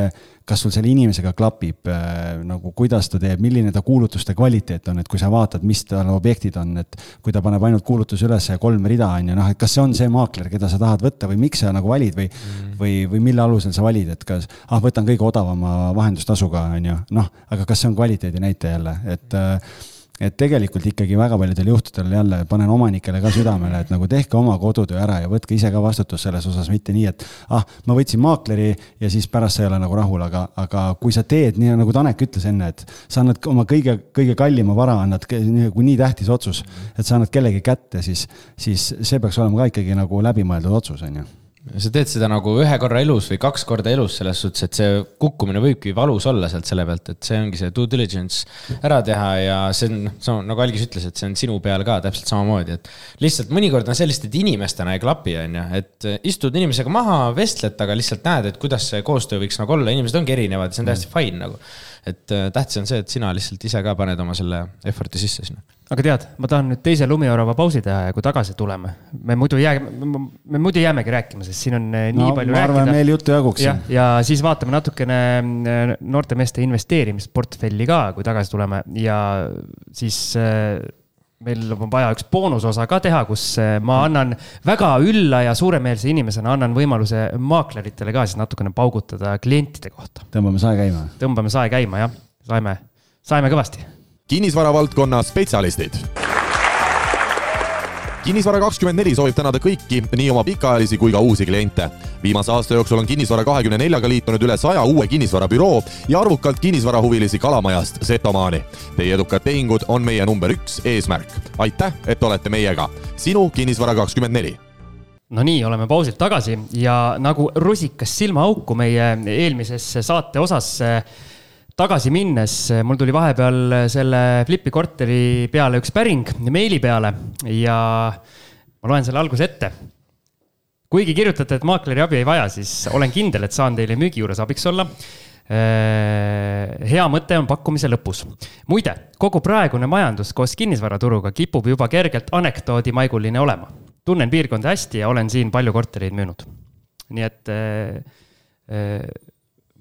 kas sul selle inimesega klapib äh, nagu, kuidas ta teeb, milline ta kuulutuste kvaliteet on, et kui sa vaatad, mis tal objektid on, et kui ta paneb ainult kuulutuse üles ja kolm rida on ju, noh, et kas see on see maakler, keda sa tahad võtta või miks sa nagu valid või mm., või, või mille alusel sa valid, et kas, ah, võtan kõige odavama vahendustasuga, on ju, noh, aga kas see on kvaliteedi näitaja jälle, et äh, et tegelikult ikkagi väga paljudel juhtudel jälle panen omanikele ka südamele, et nagu tehke oma kodutöö ära ja võtke ise ka vastutus selles osas, mitte nii, et ah, ma võtsin maakleri ja siis pärast sa ei ole nagu rahul, aga, aga kui sa teed nii, nagu Tanek ütles enne, et sa annad oma kõige, kõige kallima vara, annad nagu nii tähtis otsus, et sa annad kellegi kätte, siis, siis see peaks olema ka ikkagi nagu läbimõeldud otsus, on ju sa teed seda nagu ühe korra elus või kaks korda elus selles suhtes, et see kukkumine võibki valus olla sealt selle pealt, et see ongi see due diligence ära teha ja see on, see on nagu Algis ütles, et see on sinu peal ka täpselt samamoodi, et lihtsalt mõnikord on sellist, et inimestena ei klapi, on ju, et istud inimesega maha, vestled, aga lihtsalt näed, et kuidas see koostöö võiks nagu olla, inimesed ongi erinevad, see on täiesti fine nagu. Et äh, tähtis on see, et sina lihtsalt ise ka paned oma selle effort'i sisse sinna aga tead, ma tahan nüüd teise lumiorava pausi teha ja kui tagasi tuleme, me muidu jää, me muidu jäämegi rääkima, sest siin on eh, nii no, palju rääkida. meil juttu jaguks. ja, ja siis vaatame natukene eh, noorte meeste investeerimisportfelli ka, kui tagasi tuleme ja siis meil on vaja üks boonusosa ka teha, kus ma annan väga ülla ja suuremeelse inimesena annan võimaluse maakleritele ka siis natukene paugutada klientide kohta. tõmbame sae käima. tõmbame sae käima, jah, saime, saime kõvasti kinnisvara valdkonna spetsialistid kinnisvara kakskümmend neli soovib tänada kõiki, nii oma pikaajalisi kui ka uusi kliente. viimase aasta jooksul on Kinnisvara kahekümne neljaga liitunud üle saja uue kinnisvarabüroo ja arvukalt kinnisvarahuvilisi Kalamajast Setomaani. Teie edukad tehingud on meie number üks eesmärk. aitäh, et olete meiega. sinu Kinnisvara kakskümmend neli no nii, oleme pausilt tagasi ja nagu rusikas silmaauku meie eelmisesse saate osasse tagasi minnes, mul tuli vahepeal selle Flipi korteri peale üks päring meili peale ja ma loen selle alguse ette. kuigi kirjutate, et maakleri abi ei vaja, siis olen kindel, et saan teile müügi juures abiks olla. hea mõte on pakkumise lõpus. muide, kogu praegune majandus koos kinnisvaraturuga kipub juba kergelt anekdoodimaiguline olema. tunnen piirkonda hästi ja olen siin palju kortereid müünud. nii et äh,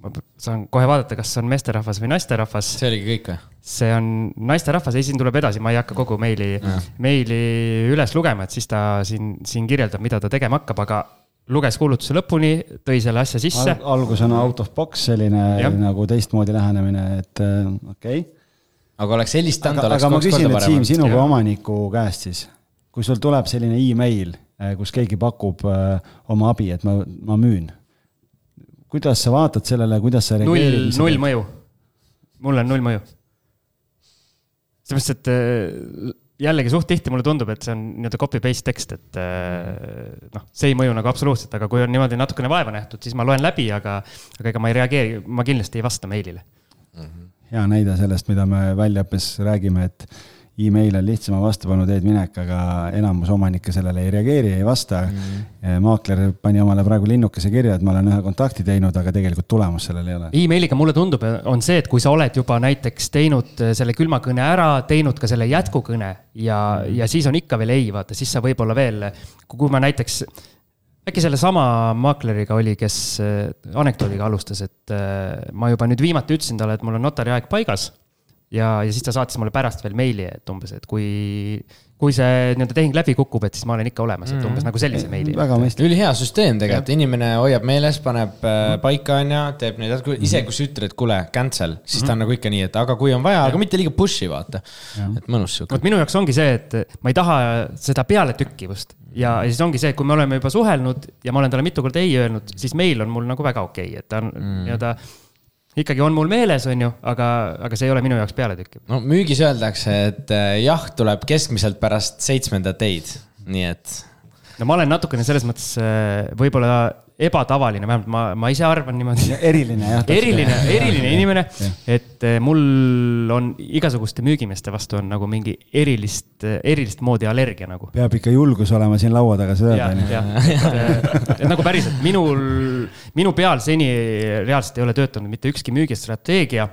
ma saan kohe vaadata, kas on meesterahvas või naisterahvas. see oligi kõik või? see on naisterahvas, ei, siin tuleb edasi, ma ei hakka kogu meili, meili üles lugema, et siis ta siin, siin kirjeldab, mida ta tegema hakkab, aga luges kuulutuse lõpuni, tõi selle asja sisse Al. algus on out of box selline ja. nagu teistmoodi lähenemine, et äh, okei okay.. aga oleks helistanud, oleks aga ma küsin, et Siim, sinu kui omaniku käest siis, kui sul tuleb selline email, äh, kus keegi pakub äh, oma abi, et ma, ma müün kuidas sa vaatad sellele, kuidas sa reageerid? null, null mõju. mul on null mõju. mõttes, et äh, jällegi suht tihti mulle tundub, et see on nii-öelda copy-paste tekst, et äh, noh, see ei mõju nagu absoluutselt, aga kui on niimoodi natukene vaeva nähtud, siis ma loen läbi, aga, aga ega ma ei reageeri, ma kindlasti ei vasta meilile mm. -hmm. hea näide sellest, mida me väljaõppes räägime, et email on lihtsama vastupanu teed minek, aga enamus omanikke sellele ei reageeri, ei vasta mm. maakler pani omale praegu linnukese kirja, et ma olen ühe kontakti teinud, aga tegelikult tulemust sellel ei ole. emailiga mulle tundub, on see, et kui sa oled juba näiteks teinud äh, selle külmakõne ära, teinud ka selle jätkukõne ja mm, ja siis on ikka veel ei, vaata, siis sa võib-olla veel, kui ma näiteks äkki sellesama maakleriga oli, kes äh, anekdoodiga alustas, et ma juba nüüd viimati ütlesin talle, et mul on notari aeg paigas ja, ja siis ta saatis mulle pärast veel meili, et umbes, et kui, kui see nii-öelda tehing läbi kukub, et siis ma olen ikka olemas, et umbes mm. nagu sellise meili. väga mõistlik. ülihea süsteem tegelikult, inimene hoiab meeles, paneb äh, paika, on ju, teeb neid, isegi kui sa ütled, et kuule, cancel, siis ta on mhm. nagu ikka nii, et aga kui on vaja, aga mitte liiga push'i, vaata. et mõnus sihuke. vot minu jaoks ongi see, et ma ei taha seda pealetükkivust ja, ja siis ongi see, et kui me oleme juba suhelnud ja ma olen talle mitu korda ei öelnud, siis meil on mul nagu väga okei okay,, et ta on mm. nii-öelda ikkagi on mul meeles, on ju, aga, aga see ei ole minu jaoks pealetükkiv. no müügis öeldakse, et äh, jah, tuleb keskmiselt pärast seitsmendat ei-d, nii et. no ma olen natukene selles mõttes äh, võib-olla ebatavaline, vähemalt ma, ma ise arvan niimoodi. eriline jah. eriline, eriline inimene, et eh, mul on igasuguste müügimeeste vastu on nagu mingi erilist, erilist moodi allergia nagu. peab ikka julgus olema siin laua taga seda et nagu päriselt, minul, minu peal seni reaalselt ei ole töötanud mitte ükski müügistrateegia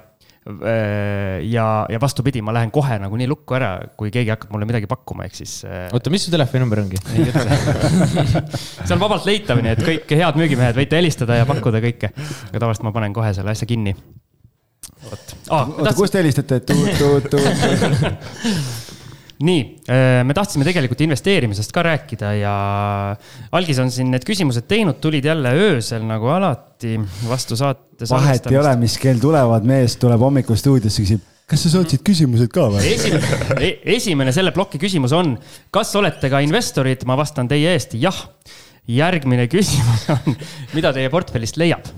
ja, ja vastupidi, ma lähen kohe nagunii lukku ära, kui keegi hakkab mulle midagi pakkuma, ehk siis. Äh, oota, mis su telefoninumber ongi? see on vabalt leitav, nii et kõik head müügimehed võite helistada ja pakkuda kõike. aga tavaliselt ma panen kohe selle asja kinni. Ah, oota, kust te helistate? nii, äh, me tahtsime tegelikult investeerimisest ka rääkida ja Algis on siin need küsimused teinud, tulid jälle öösel nagu alati vastu saate. vahet ei ole, mis kell tulevad, mees tuleb hommikul stuudiosse, küsib kas sa saatsid küsimused ka või? esimene, e-, esimene selle ploki küsimus on, kas olete ka investorid, ma vastan teie eest, jah. järgmine küsimus on, mida teie portfellist leiab?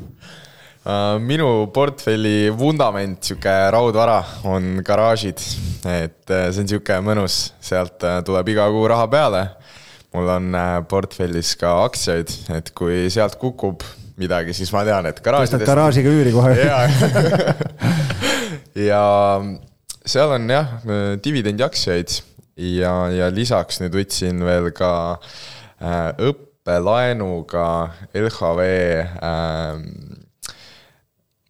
Äh, minu portfelli vundament, sihuke raudvara, on garaažid. et äh, see on sihuke mõnus, sealt äh, tuleb iga kuu raha peale. mul on portfellis ka aktsiaid, et kui sealt kukub midagi, siis ma tean, et garaažidest. tõstad garaažiga üüri kohe. ja seal on jah, dividendiaktsiaid ja, ja lisaks nüüd võtsin veel ka õppelaenuga LHV äh,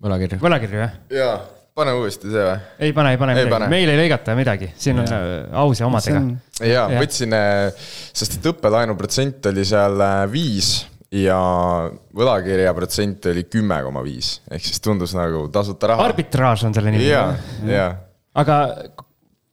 võlakirju. võlakirju, jah? jaa, pane uuesti see või? ei pane, ei pane ei midagi, meil ei lõigata midagi, siin on ja. Äh, aus ja omadega. jaa ja., võtsin, äh, sest et õppelaenu protsent oli seal äh, viis ja võlakirja protsent oli kümme koma viis, ehk siis tundus nagu tasuta raha. arbitraaž on selle nimi. jaa, jaa. aga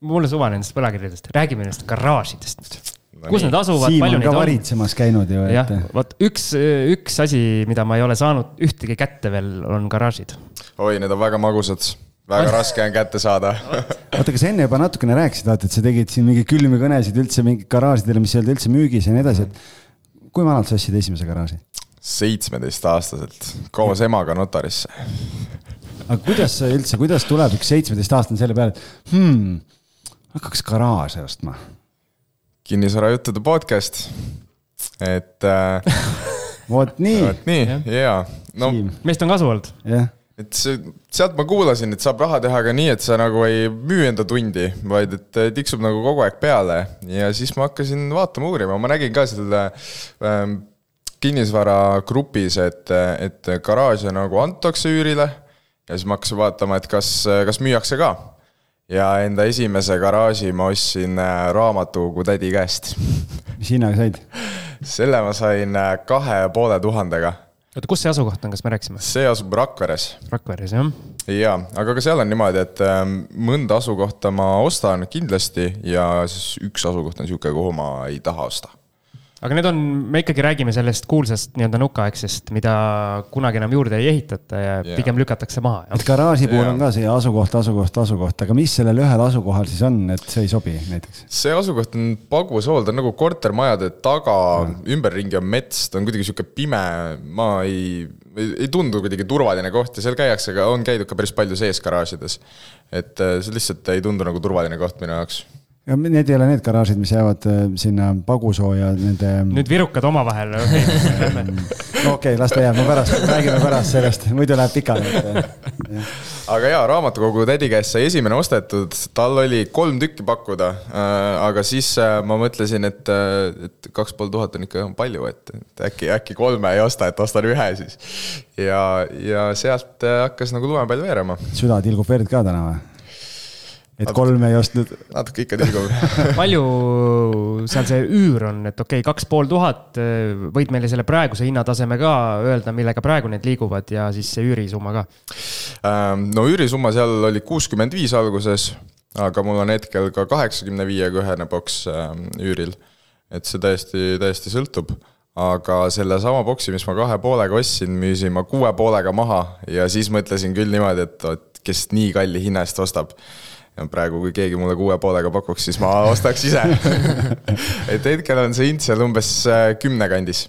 mulle suva nendest võlakirjadest, räägime nendest garaažidest nüüd kus need asuvad, palju neid on? varitsemas käinud ju. jah, vot üks, üks asi, mida ma ei ole saanud ühtegi kätte veel, on garaažid. oi, need on väga magusad väga raske on kätte saada oota, kas enne juba natukene rääkisid, vaata, et sa tegid siin mingeid külmi kõnesid üldse mingi garaažidele, mis ei olnud üldse müügis ja nii edasi, et kui vanalt sa ostsid esimese garaaži? seitsmeteistaastaselt, koos emaga notarisse. aga kuidas üldse, kuidas tuleb üks seitsmeteistaastane selle peale, et hmm, hakkaks garaaži ostma? Kinnisvarajuttude podcast, et äh,. vot nii. vot nii, jaa. no meist on kasu olnud. jah et see, sealt ma kuulasin, et saab raha teha ka nii, et sa nagu ei müü enda tundi, vaid et tiksub nagu kogu aeg peale ja siis ma hakkasin vaatama, uurima, ma nägin ka selle ähm, kinnisvaragrupis, et, et garaaže nagu antakse üürile ja siis ma hakkasin vaatama, et kas, kas müüakse ka. Ja enda esimese garaaži ma ostsin äh, raamatukogu tädi käest. mis hinnaga said? selle ma sain äh, kahe ja poole tuhandega. oota, kus see asukoht on, kas me rääkisime? see asub Rakveres. Rakveres, jah. jaa, aga ka seal on niimoodi, et ähm, mõnda asukohta ma ostan kindlasti ja siis üks asukoht on niisugune, kuhu ma ei taha osta aga need on, me ikkagi räägime sellest kuulsast nii-öelda nukaaegsest, mida kunagi enam juurde ei ehitata ja yeah. pigem lükatakse maha. et garaaži puhul yeah. on ka see asukoht, asukoht, asukoht, aga mis sellel ühel asukohal siis on, et see ei sobi näiteks? see asukoht on Pagusool, ta on nagu kortermajade taga mm., ümberringi on mets, ta on kuidagi sihuke pime, ma ei, ei, ei tundu kuidagi turvaline koht ja seal käiakse, aga on käidud ka päris palju sees garaažides. et äh, see lihtsalt ei tundu nagu turvaline koht minu jaoks ja need ei ole need garaažid, mis jäävad äh, sinna Pagusoo ja nende. nüüd virukad omavahel. no okei okay,, las ta jääb, me pärast, räägime pärast sellest, muidu läheb pikali. Äh, aga jaa, raamatukogu tädi käest sai esimene ostetud, tal oli kolm tükki pakkuda. Äh, aga siis ma mõtlesin, et, et kaks pool tuhat on ikka palju, et, et äkki, äkki kolme ei osta, et ostan ühe siis. ja, ja sealt hakkas nagu lumepall veerema. süda tilgub verd ka täna või? Et kolm ei ostnud. natuke ikka tilgub palju seal see üür on, et okei okay,, kaks pool tuhat, võid meile selle praeguse hinnataseme ka öelda, millega praegu need liiguvad ja siis see üürisumma ka? Ähm, no üürisumma seal oli kuuskümmend viis alguses, aga mul on hetkel ka kaheksakümne viiega ühene boks ähm, üüril. et see täiesti, täiesti sõltub aga sellesama boksi, mis ma kahe poolega ostsin, müüsin ma kuue poolega maha ja siis mõtlesin küll niimoodi, et, et kes nii kalli hinna eest ostab ja praegu, kui keegi mulle kuue poolega pakuks, siis ma ostaks ise et hetkel on see hind seal umbes äh, kümne kandis.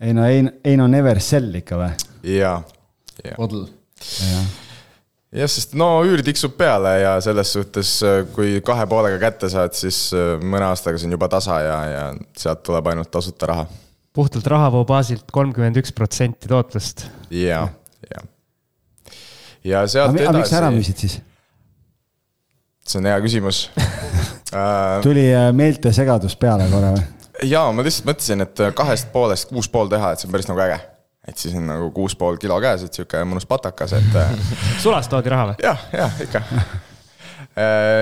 ei no, ei, ei no never sell ikka või? jaa. Model. jah, sest no üür tiksub peale ja selles suhtes, äh, kui kahe poolega kätte saad, siis äh, mõne aastaga see on juba tasa ja, ja sealt tuleb ainult tasuta raha. puhtalt rahavoo baasilt kolmkümmend üks protsenti tootlust. jaa, jaa. ja sealt edasi. miks ära müüsid siis? See on hea küsimus äh, tuli äh, meeltesegadus peale korra või? jaa, ma lihtsalt mõtlesin, et äh, kahest poolest kuus pool teha, et see on päris nagu äge. et siis on nagu kuus pool kilo käes, et sihuke mõnus patakas, et sulast toodi raha või? jah, jah, ikka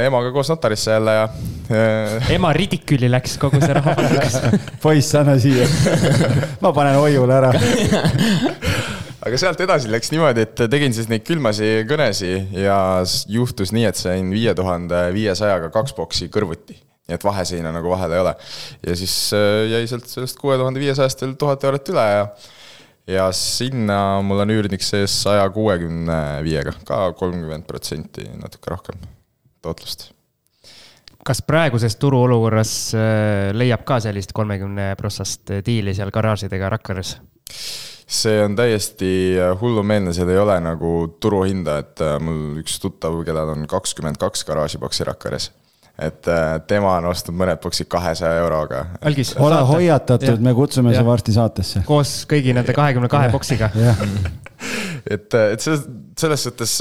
emaga koos notarisse jälle ja. ema ridiküli läks kogu see raha poiss, anna siia. ma panen hoiule ära aga sealt edasi läks niimoodi, et tegin siis neid külmasi kõnesi ja juhtus nii, et sain viie tuhande viiesajaga kaks boksi kõrvuti nii et vaheseina nagu vahel ei ole. ja siis äh, jäi sealt sellest kuue tuhande viiesajast veel tuhat eurot üle ja ja sinna mul on üürnik sees saja kuuekümne viiega, ka kolmkümmend protsenti, natuke rohkem tootlust. kas praeguses turuolukorras äh, leiab ka sellist kolmekümne prossast diili seal garaažidega Rakveres? See on täiesti äh, hullumeelne, seal ei ole nagu turuhinda, et äh, mul üks tuttav, kellel on kakskümmend kaks garaažiboksi Rakveres et äh, tema on ostnud mõned boksid kahesaja euroga. algis. ole hoiatatud, me kutsume su varsti saatesse. koos kõigi nende kahekümne kahe boksiga. et, et selles, selles suhtes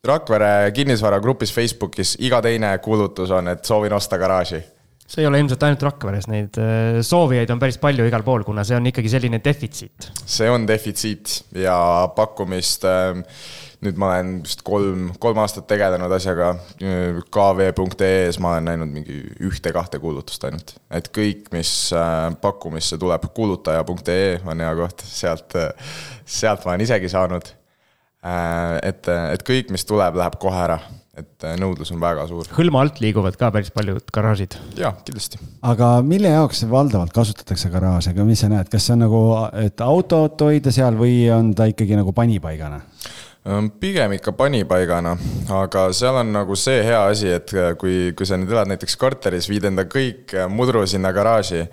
Rakvere kinnisvaragrupis Facebookis iga teine kuulutus on, et soovin osta garaaži see ei ole ilmselt ainult Rakveres, neid äh, soovijaid on päris palju igal pool, kuna see on ikkagi selline defitsiit. see on defitsiit ja pakkumist, ähm, nüüd ma olen vist kolm, kolm aastat tegelenud asjaga, kv.ee-s ma olen näinud mingi ühte-kahte kuulutust ainult. et kõik, mis äh, pakkumisse tuleb, kuulutaja.ee on hea koht, sealt, sealt ma olen isegi saanud. Äh, et, et kõik, mis tuleb, läheb kohe ära et äh, nõudlus on väga suur. hõlma alt liiguvad ka päris paljud garaažid. jaa, kindlasti. aga mille jaoks valdavalt kasutatakse garaaže, aga mis sa näed, kas see on nagu, et autot hoida seal või on ta ikkagi nagu panipaigana? pigem ikka panipaigana, aga seal on nagu see hea asi, et äh, kui, kui sa nüüd elad näiteks korteris, viid enda kõik äh, mudru sinna garaaži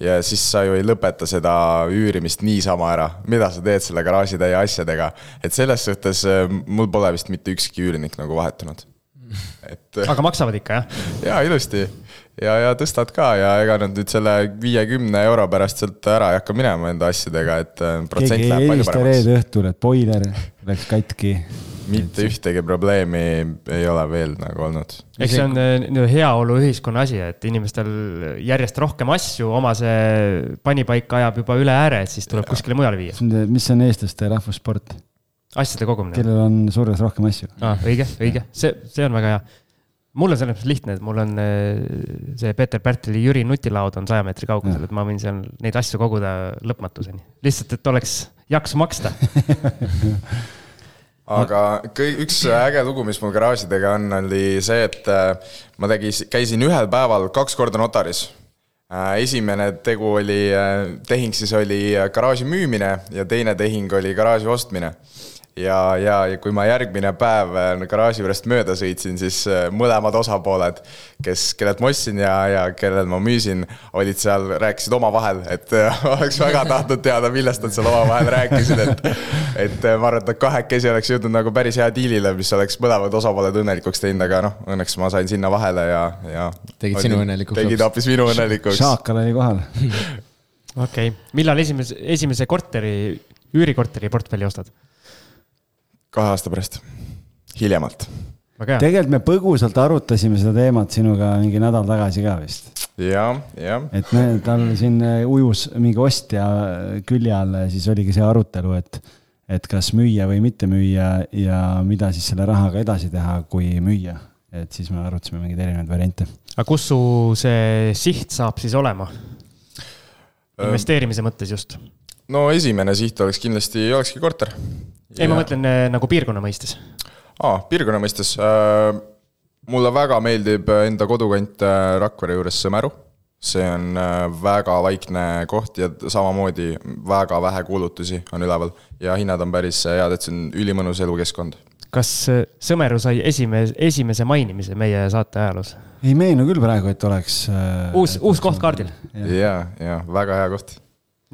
ja siis sa ju ei lõpeta seda üürimist niisama ära. mida sa teed selle garaažitäie asjadega, et selles suhtes mul pole vist mitte ükski üürnik nagu vahetunud et. aga maksavad ikka, jah? jaa, ilusti. ja, ja tõstad ka ja ega nad nüüd selle viiekümne euro pärast sealt ära ei hakka minema enda asjadega, et äh, protsent Keegi läheb palju paremaks. reede õhtul, et boiler läks katki. mitte ühtegi probleemi ei ole veel nagu olnud. eks see on äh, nii-öelda heaoluühiskonna asi, et inimestel järjest rohkem asju, oma see panipaik ajab juba üle ääre, et siis tuleb ja. kuskile mujale viia. mis on eestlaste rahvussport? Asjade kogumine. kellel on surres rohkem asju. aa, õige, õige, see, see on väga hea. mul on selles mõttes lihtne, et mul on äh, see Peeter Pärtli Jüri nutilaud on saja meetri kaugusel, et ma võin seal neid asju koguda lõpmatuseni. lihtsalt, et oleks jaksu maksta. aga kõi- üks äge lugu, mis mul garaažidega on, oli see, et äh, ma tegi, käisin ühel päeval kaks korda notaris. esimene tegu oli, tehing siis oli garaaži müümine ja teine tehing oli garaaži ostmine ja, ja, ja kui ma järgmine päev äh, garaaži juurest mööda sõitsin, siis äh, mõlemad osapooled, kes, kellelt ma ostsin ja, ja kellel ma müüsin, olid seal, rääkisid omavahel, et äh, oleks väga tahtnud teada, millest nad seal omavahel rääkisid, et et ma arvan, et nad kahekesi oleks jõudnud nagu päris hea diilile, mis oleks mõlemad osapooled õnnelikuks teinud, aga noh, õnneks ma sain sinna vahele ja, ja Tegid sinu õnnelikuks tegid hoopis minu õnnelikuks. Šaakal oli kohal. okei okay., millal esimese, esimese korteri, üürikorteri portfelli ostad? Kahe aasta pärast, hiljemalt. tegelikult me põgusalt arutasime seda teemat sinuga mingi nädal tagasi ka vist. jah, jah et me, tal siin ujus mingi ostja külje all ja siis oligi see arutelu, et, et kas müüa või mitte müüa ja mida siis selle rahaga edasi teha, kui müüa. et siis me arutasime mingeid erinevaid variante. aga kus su see siht saab siis olema? investeerimise mõttes just. no esimene siht oleks kindlasti, olekski korter. ei, ma mõtlen eh, nagu piirkonna mõistes. aa, piirkonna mõistes äh,. mulle väga meeldib enda kodukant äh, Rakvere juures Sõmeru. see on äh, väga vaikne koht ja samamoodi väga vähe kuulutusi on üleval ja hinnad on päris head, et see on ülimõnus elukeskkond. kas Sõmeru sai esimese, esimese mainimise meie saate ajaloos? ei meenu küll praegu, et oleks äh,. uus, uus koht kaardil. ja, ja väga hea koht.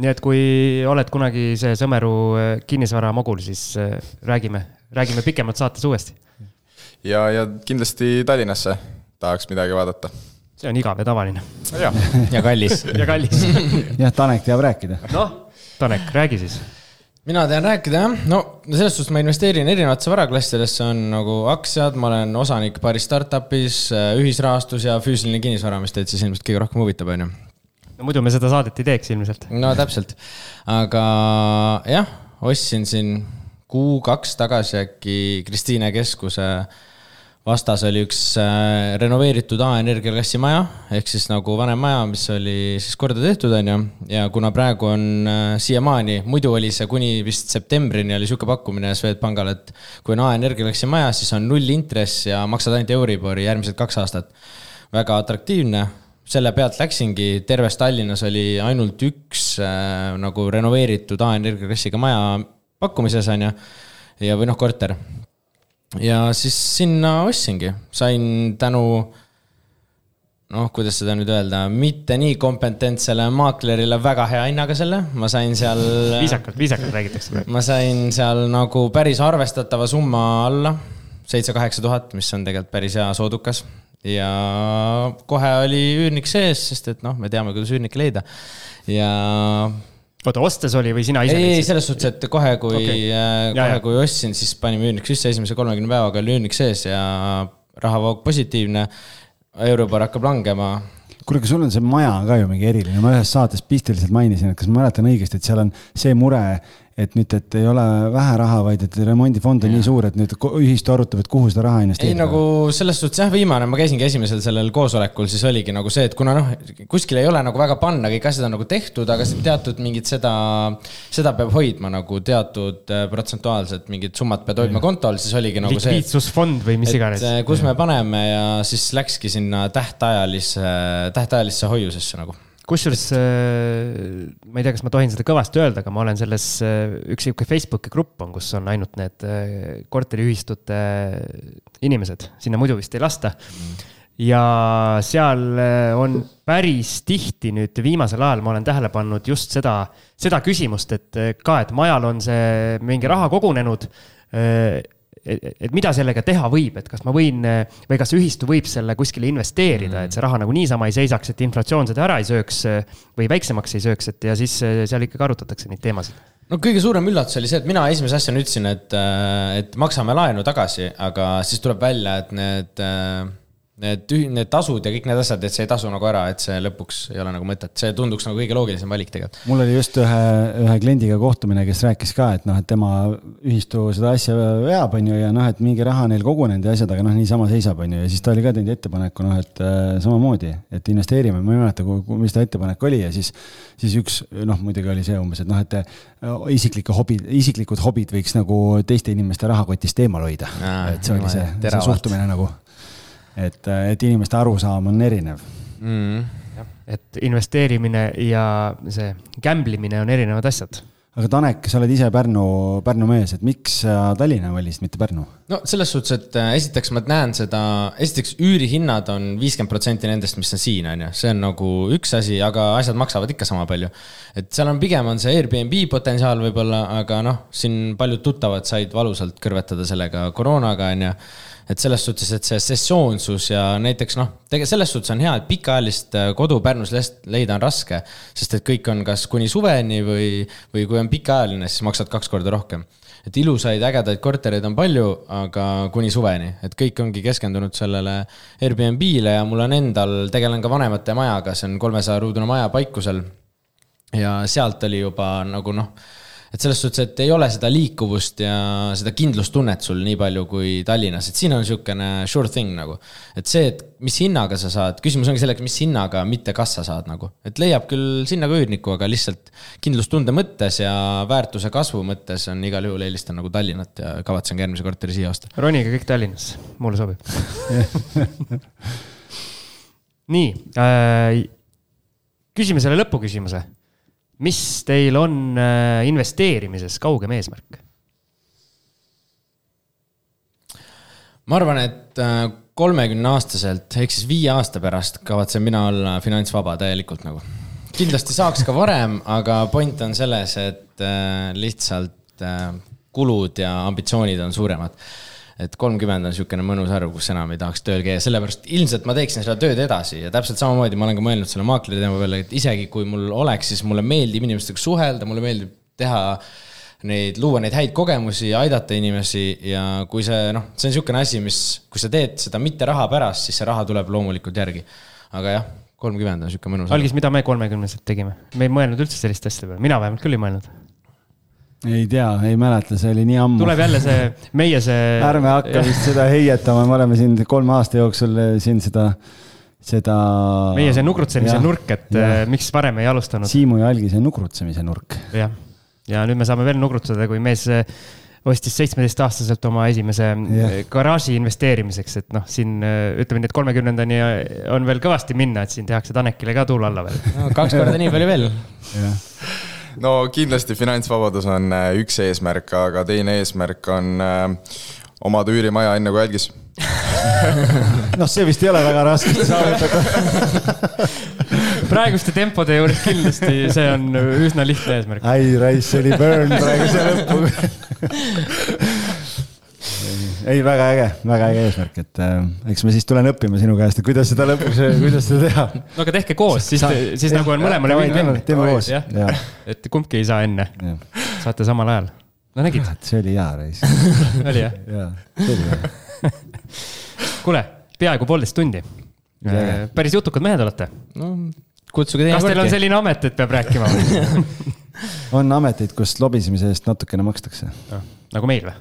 Nii et kui oled kunagi see Sõmeru eh, kinnisvaramogul, siis eh, räägime, räägime pikemalt saates uuesti. ja, ja kindlasti Tallinnasse tahaks midagi vaadata. see on igav ja tavaline ja kallis. ja kallis. jah, Tanek teab rääkida. noh, Tanek, räägi siis. mina tean rääkida jah, no selles suhtes ma investeerin erinevatesse varaklassidesse, on nagu aktsiad, ma olen osanik paaris startup'is, ühisrahastus ja füüsiline kinnisvara, mis teid siis ilmselt kõige rohkem huvitab, on ju no muidu me seda saadet ei teeks ilmselt. no täpselt, aga jah, ostsin siin kuu-kaks tagasi äkki Kristiine keskuse vastas oli üks äh, renoveeritud A-energia klassi maja ehk siis nagu vanem maja, mis oli siis korda tehtud, on ju. ja kuna praegu on äh, siiamaani, muidu oli see kuni vist septembrini oli sihuke pakkumine Swedbankal, et kui on A-energia klassi maja, siis on null intress ja maksad ainult Euribori järgmised kaks aastat. väga atraktiivne selle pealt läksingi, terves Tallinnas oli ainult üks äh, nagu renoveeritud A-energia klassiga maja pakkumises on ju. ja, või noh, korter. ja siis sinna ostsingi, sain tänu noh, kuidas seda nüüd öelda, mitte nii kompetentsele maaklerile väga hea hinnaga selle, ma sain seal. viisakalt, viisakalt räägitakse praegu. ma sain seal nagu päris arvestatava summa alla, seitse-kaheksa tuhat, mis on tegelikult päris hea soodukas. Ja kohe oli üürnik sees, sest et noh, me teame, kuidas üürnikke leida. ja oota, ostes oli või sina ise ei, ei selles suhtes, et kohe, kui okay., Ja, kohe ja. kui ostsin, siis panime üürnik sisse, esimese kolmekümne päevaga oli üürnik sees ja rahavoog positiivne. Euribor hakkab langema kuule, aga sul on see maja ka ju mingi eriline, ma ühes saates pisteliselt mainisin, et kas ma mäletan õigesti, et seal on see mure, et nüüd, et ei ole vähe raha, vaid et remondifond on nii suur, et nüüd ühistu arutab, et kuhu seda raha ei investeerida. nagu selles suhtes jah, viimane, ma käisingi esimesel sellel koosolekul, siis oligi nagu see, et kuna noh, kuskil ei ole nagu väga panna, kõik asjad on nagu tehtud, aga see teatud mingit seda, seda peab hoidma nagu teatud äh, protsentuaalselt mingid summad pead hoidma kontol, siis oligi nagu see. likviidsusfond või mis iganes. äh, kus me paneme ja siis läkski sinna tähtajalisse, tähtajalisse hoiusesse nagu. Kusjuures äh, ma ei tea, kas ma tohin seda kõvasti öelda, aga ma olen selles, üks sihuke Facebooki grupp on, kus on ainult need äh, korteriühistute inimesed, sinna muidu vist ei lasta. ja seal äh, on päris tihti nüüd viimasel ajal ma olen tähele pannud just seda, seda küsimust, et äh, ka, et majal on see mingi raha kogunenud et, et mida sellega teha võib, et kas ma võin või kas ühistu võib selle kuskile investeerida, et see raha nagu niisama ei seisaks, et inflatsioon seda ära ei sööks või väiksemaks ei sööks, et ja siis seal ikkagi arutatakse neid teemasid. no kõige suurem üllatus oli see, et mina esimese asjana ütlesin, et, et maksame laenu tagasi, aga siis tuleb välja, et need need üh-, need tasud ja kõik need asjad, et see ei tasu nagu ära, et see lõpuks ei ole nagu mõtet, see tunduks nagu kõige loogilisem valik tegelikult. mul oli just ühe, ühe kliendiga kohtumine, kes rääkis ka, et noh, et tema ühistu seda asja veab, on ju, ja noh, et mingi raha neil kogunenud ja asjad, aga noh, niisama seisab, on ju, ja siis ta oli ka teinud ettepaneku, noh, et äh, samamoodi, et investeerime, ma ei mäleta, mis ta ettepanek oli ja siis, siis üks noh, muidugi oli see umbes, et noh, et äh, isiklike hobid, isiklikud hobid võiks nagu teiste inimeste rahakotist eemal hoida. Et see oli see, see suhtumine nagu, et, et inimeste arusaam on erinev Mm. et investeerimine ja see gamblimine on erinevad asjad. aga Tanek, sa oled ise Pärnu, Pärnu mees, et miks sa Tallinna valisid, mitte Pärnu? no selles suhtes, et äh, esiteks ma näen seda, esiteks üürihinnad on viiskümmend protsenti nendest, mis on siin, on ju, see on nagu üks asi, aga asjad maksavad ikka sama palju. et seal on pigem on see Airbnb potentsiaal võib-olla, aga noh, siin paljud tuttavad said valusalt kõrvetada sellega koroonaga, on ju et selles suhtes, et see sesoonsus ja näiteks noh, tegelikult selles suhtes on hea, et pikaajalist äh, kodu Pärnus leida on raske, sest et kõik on kas kuni suveni või, või kui on pikaajaline, siis maksad kaks korda rohkem et ilusaid ägedaid kortereid on palju, aga kuni suveni, et kõik ongi keskendunud sellele Airbnb-le ja mul on endal, tegelen ka vanemate majaga, see on kolmesaja ruudune maja Paikusel. ja sealt oli juba nagu noh, et selles suhtes, et ei ole seda liikuvust ja seda kindlustunnet sul nii palju kui Tallinnas, et siin on niisugune sure thing nagu. et see, et mis hinnaga sa saad, küsimus ongi selles, mis hinnaga, mitte kas sa saad nagu. et leiab küll sinna ka üürniku, aga lihtsalt kindlustunde mõttes ja väärtuse kasvu mõttes on igal juhul eelistan nagu Tallinnat ja kavatsen ka järgmise korteri siia osta. ronige kõik Tallinnas, mulle sobib. nii äh,, küsime selle lõpuküsimuse. Mis teil on äh, investeerimises kaugem eesmärk? ma arvan, et kolmekümne aastaselt ehk siis viie aasta pärast kavatsen mina olla finantsvaba täielikult nagu. kindlasti saaks ka varem, aga point on selles, et äh, lihtsalt äh, kulud ja ambitsioonid on suuremad et kolmkümmend on niisugune mõnus arv, kus enam ei tahaks tööl käia, sellepärast ilmselt ma teeksin seda tööd edasi ja täpselt samamoodi ma olen ka mõelnud selle maakleri teema peale, et isegi kui mul oleks, siis mulle meeldib inimestega suhelda, mulle meeldib teha neid, luua neid häid kogemusi ja aidata inimesi ja kui see noh, see on niisugune asi, mis, kui sa teed seda mitte raha pärast, siis see raha tuleb loomulikult järgi. aga jah, kolmkümmend on niisugune mõnus. algis, mida me kolmekümneselt tegime? me ei mõelnud üldse selliste asjade peale, mina vähemalt küll ei mõelnud. Ei tea, ei mäleta, see oli nii ammu. tuleb jälle see, meie see. ärme hakka vist seda heietama, me oleme siin kolme aasta jooksul eh, siin seda, seda. meie see nugrutsemise Jah, nurk, et jah. äh, miks varem ei alustanud. Siimu ja Algise nugrutsemise nurk. jah, ja nüüd me saame veel nugrutada, kui mees äh, ostis seitsmeteistaastaselt oma esimese Jah. yeah. garaaži investeerimiseks, et noh, siin ütleme nii, et kolmekümnendani on veel kõvasti minna, et siin tehakse Tanekile ka tuul alla veel. kaks korda nii palju veel. No kindlasti finantsvabadus on äh, üks eesmärk, aga teine eesmärk on äh, omada üürimaja enne kui algis. noh, see vist ei ole väga raske saavutada. praeguste tempode juures kindlasti see on üsna lihtne eesmärk. ai, raisk, see oli burn praegu siia lõppu. ei, väga äge, väga äge eesmärk, et äh, eks me siis tulen õppima sinu käest, et kuidas seda lõpuks, kuidas seda teha. no aga tehke koos, siis, siis nagu on mõlemale teeme, win-win. teeme koos, jah et kumbki ei saa enne, saate samal ajal. no nägid, see oli hea raisk, oli jah? jaa, see oli hea. kuule, peaaegu poolteist tundi. Jaa. päris jutukad mehed olete. no kutsuge teine kas teil on selline amet, et peab rääkima või? on ameteid, kus lobisemise eest natukene makstakse, nagu meil või?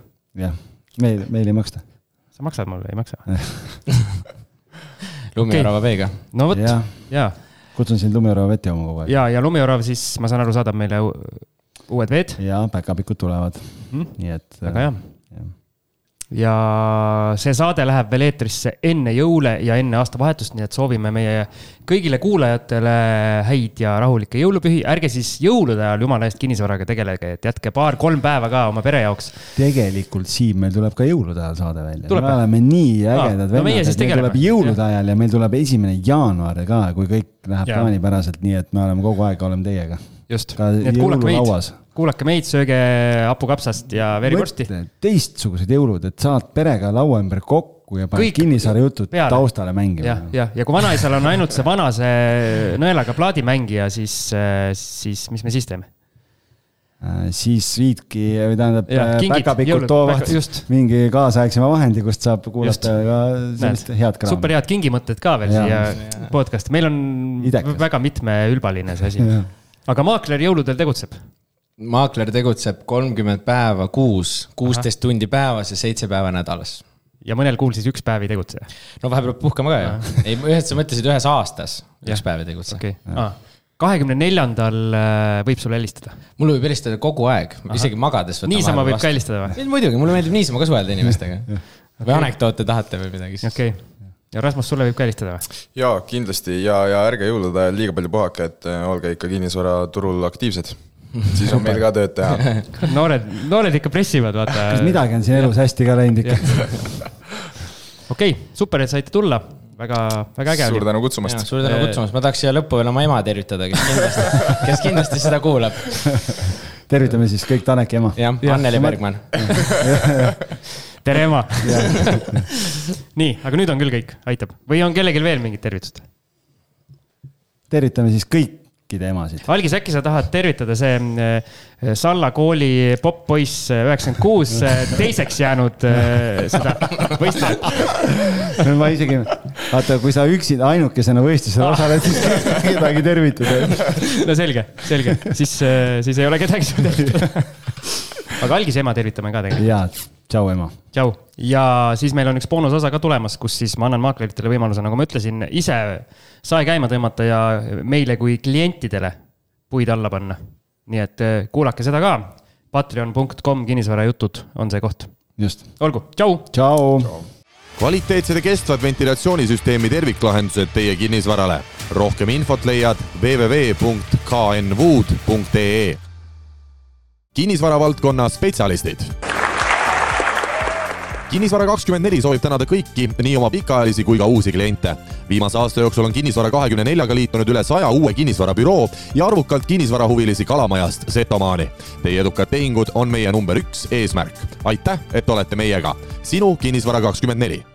jah, meil, meil ei maksta. sa maksad mulle, ei maksa? lumiorava veega. no vot, jah, ja, kutsun sind lumiorava vett jooma kogu aeg. ja, ja Lumiorav siis, ma saan aru, saadab meile uued veed. ja päkapikud tulevad, nii et. Väga hea. Ja see saade läheb veel eetrisse enne jõule ja enne aastavahetust, nii et soovime meie kõigile kuulajatele häid ja rahulikke jõulupühi. ärge siis jõulude ajal jumala eest kinnisvaraga tegelege, et jätke paar-kolm päeva ka oma pere jaoks. tegelikult Siim, meil tuleb ka jõulude ajal saade välja. Me oleme nii ägedad no vennad, siis et meil tuleb jõulude ajal ja meil tuleb esimene jaanuar ka, kui kõik läheb Jaa. plaanipäraselt, nii et me oleme kogu aeg, oleme teiega. just, nii et kuulake meid kuulake meid, sööge hapukapsast ja verivorsti. teistsugused jõulud, et saad perega laua ümber kokku ja paned Kõik Kinnisvara jutud peale. taustale mängima jah, jah, ja kui vanaisal on ainult see vana, see nõelaga plaadimängija, siis, siis mis me siis teeme? siis viidki või tähendab kingid, päkapikud toovad just. mingi kaasaegsema vahendi, kust saab kuulata ka sellist Näed, head kraami. super head kingimõtted ka veel Jaa. siia podcast'i, meil on Idekas. väga mitmeülbaline see asi. Aga maakler jõuludel tegutseb. Maakler tegutseb kolmkümmend päeva kuus, kuusteist tundi päevas ja seitse päeva nädalas. ja mõnel kuul siis üks päev ei tegutse. no vahepeal peab puhkama ka ju. ei, ühes sa mõtlesid ühes aastas, üks päev ei tegutse okei, kahekümne neljandal äh, võib sulle helistada. mulle võib helistada kogu aeg, isegi magades. niisama võib ka helistada või? muidugi, mulle meeldib niisama ka suhelda inimestega. või anekdoote tahate või midagi, siis okei okay., ja Rasmus, sulle võib ka helistada või? jaa, kindlasti ja, ja ärge jõulude ajal liiga palju puhake, et äh, olge ikka kinnisvaraturul aktiivsed. siis on meil ka tööd teha. noored, noored ikka pressivad, vaata kas. midagi on siin elus hästi ka läinud ikka? okei super, et saite tulla, väga, väga äge suur tänu kutsumast. suur tänu kutsumast, ma tahaks siia lõppu veel oma ema tervitada, kes kindlasti, kes kindlasti seda kuulab. tervitame siis kõik Taneki ema. jah, Anneli Bergmann. tere, ema. nii, aga nüüd on küll kõik, aitab. või on kellelgi veel mingit tervitust? tervitame siis kõikide emasid. Algis, äkki sa tahad tervitada see äh, Salla kooli popp-poiss üheksakümmend kuus teiseks jäänud seda võistlejat? ma isegi, vaata, kui sa üksi ainukesena võistlusel osaled, siis kedagi tervitada. no selge, selge, siis, siis ei ole kedagi tervitada. aga Algise ema tervitame ka tegelikult. ja, tšau ema. tšau. ja siis meil on üks boonusosa ka tulemas, kus siis ma annan maakleritele võimaluse, nagu ma ütlesin, ise sae käima tõmmata ja meile kui klientidele puid alla panna. nii et eh, kuulake seda ka. Patreon.com kinnisvarajutud on see koht. just, olgu, tšau. tšau. kvaliteetsed ja kestvad ventilatsioonisüsteemi terviklahendused teie kinnisvarale. rohkem infot leiad www.knwood.ee. kinnisvara valdkonna spetsialistid kinnisvara kakskümmend neli soovib tänada kõiki, nii oma pikaajalisi kui ka uusi kliente. viimase aasta jooksul on Kinnisvara kahekümne neljaga liitunud üle saja uue kinnisvarabüroo ja arvukalt kinnisvarahuvilisi Kalamajast Setomaani. Teie edukad tehingud on meie number üks eesmärk. aitäh, et olete meiega. sinu Kinnisvara kakskümmend neli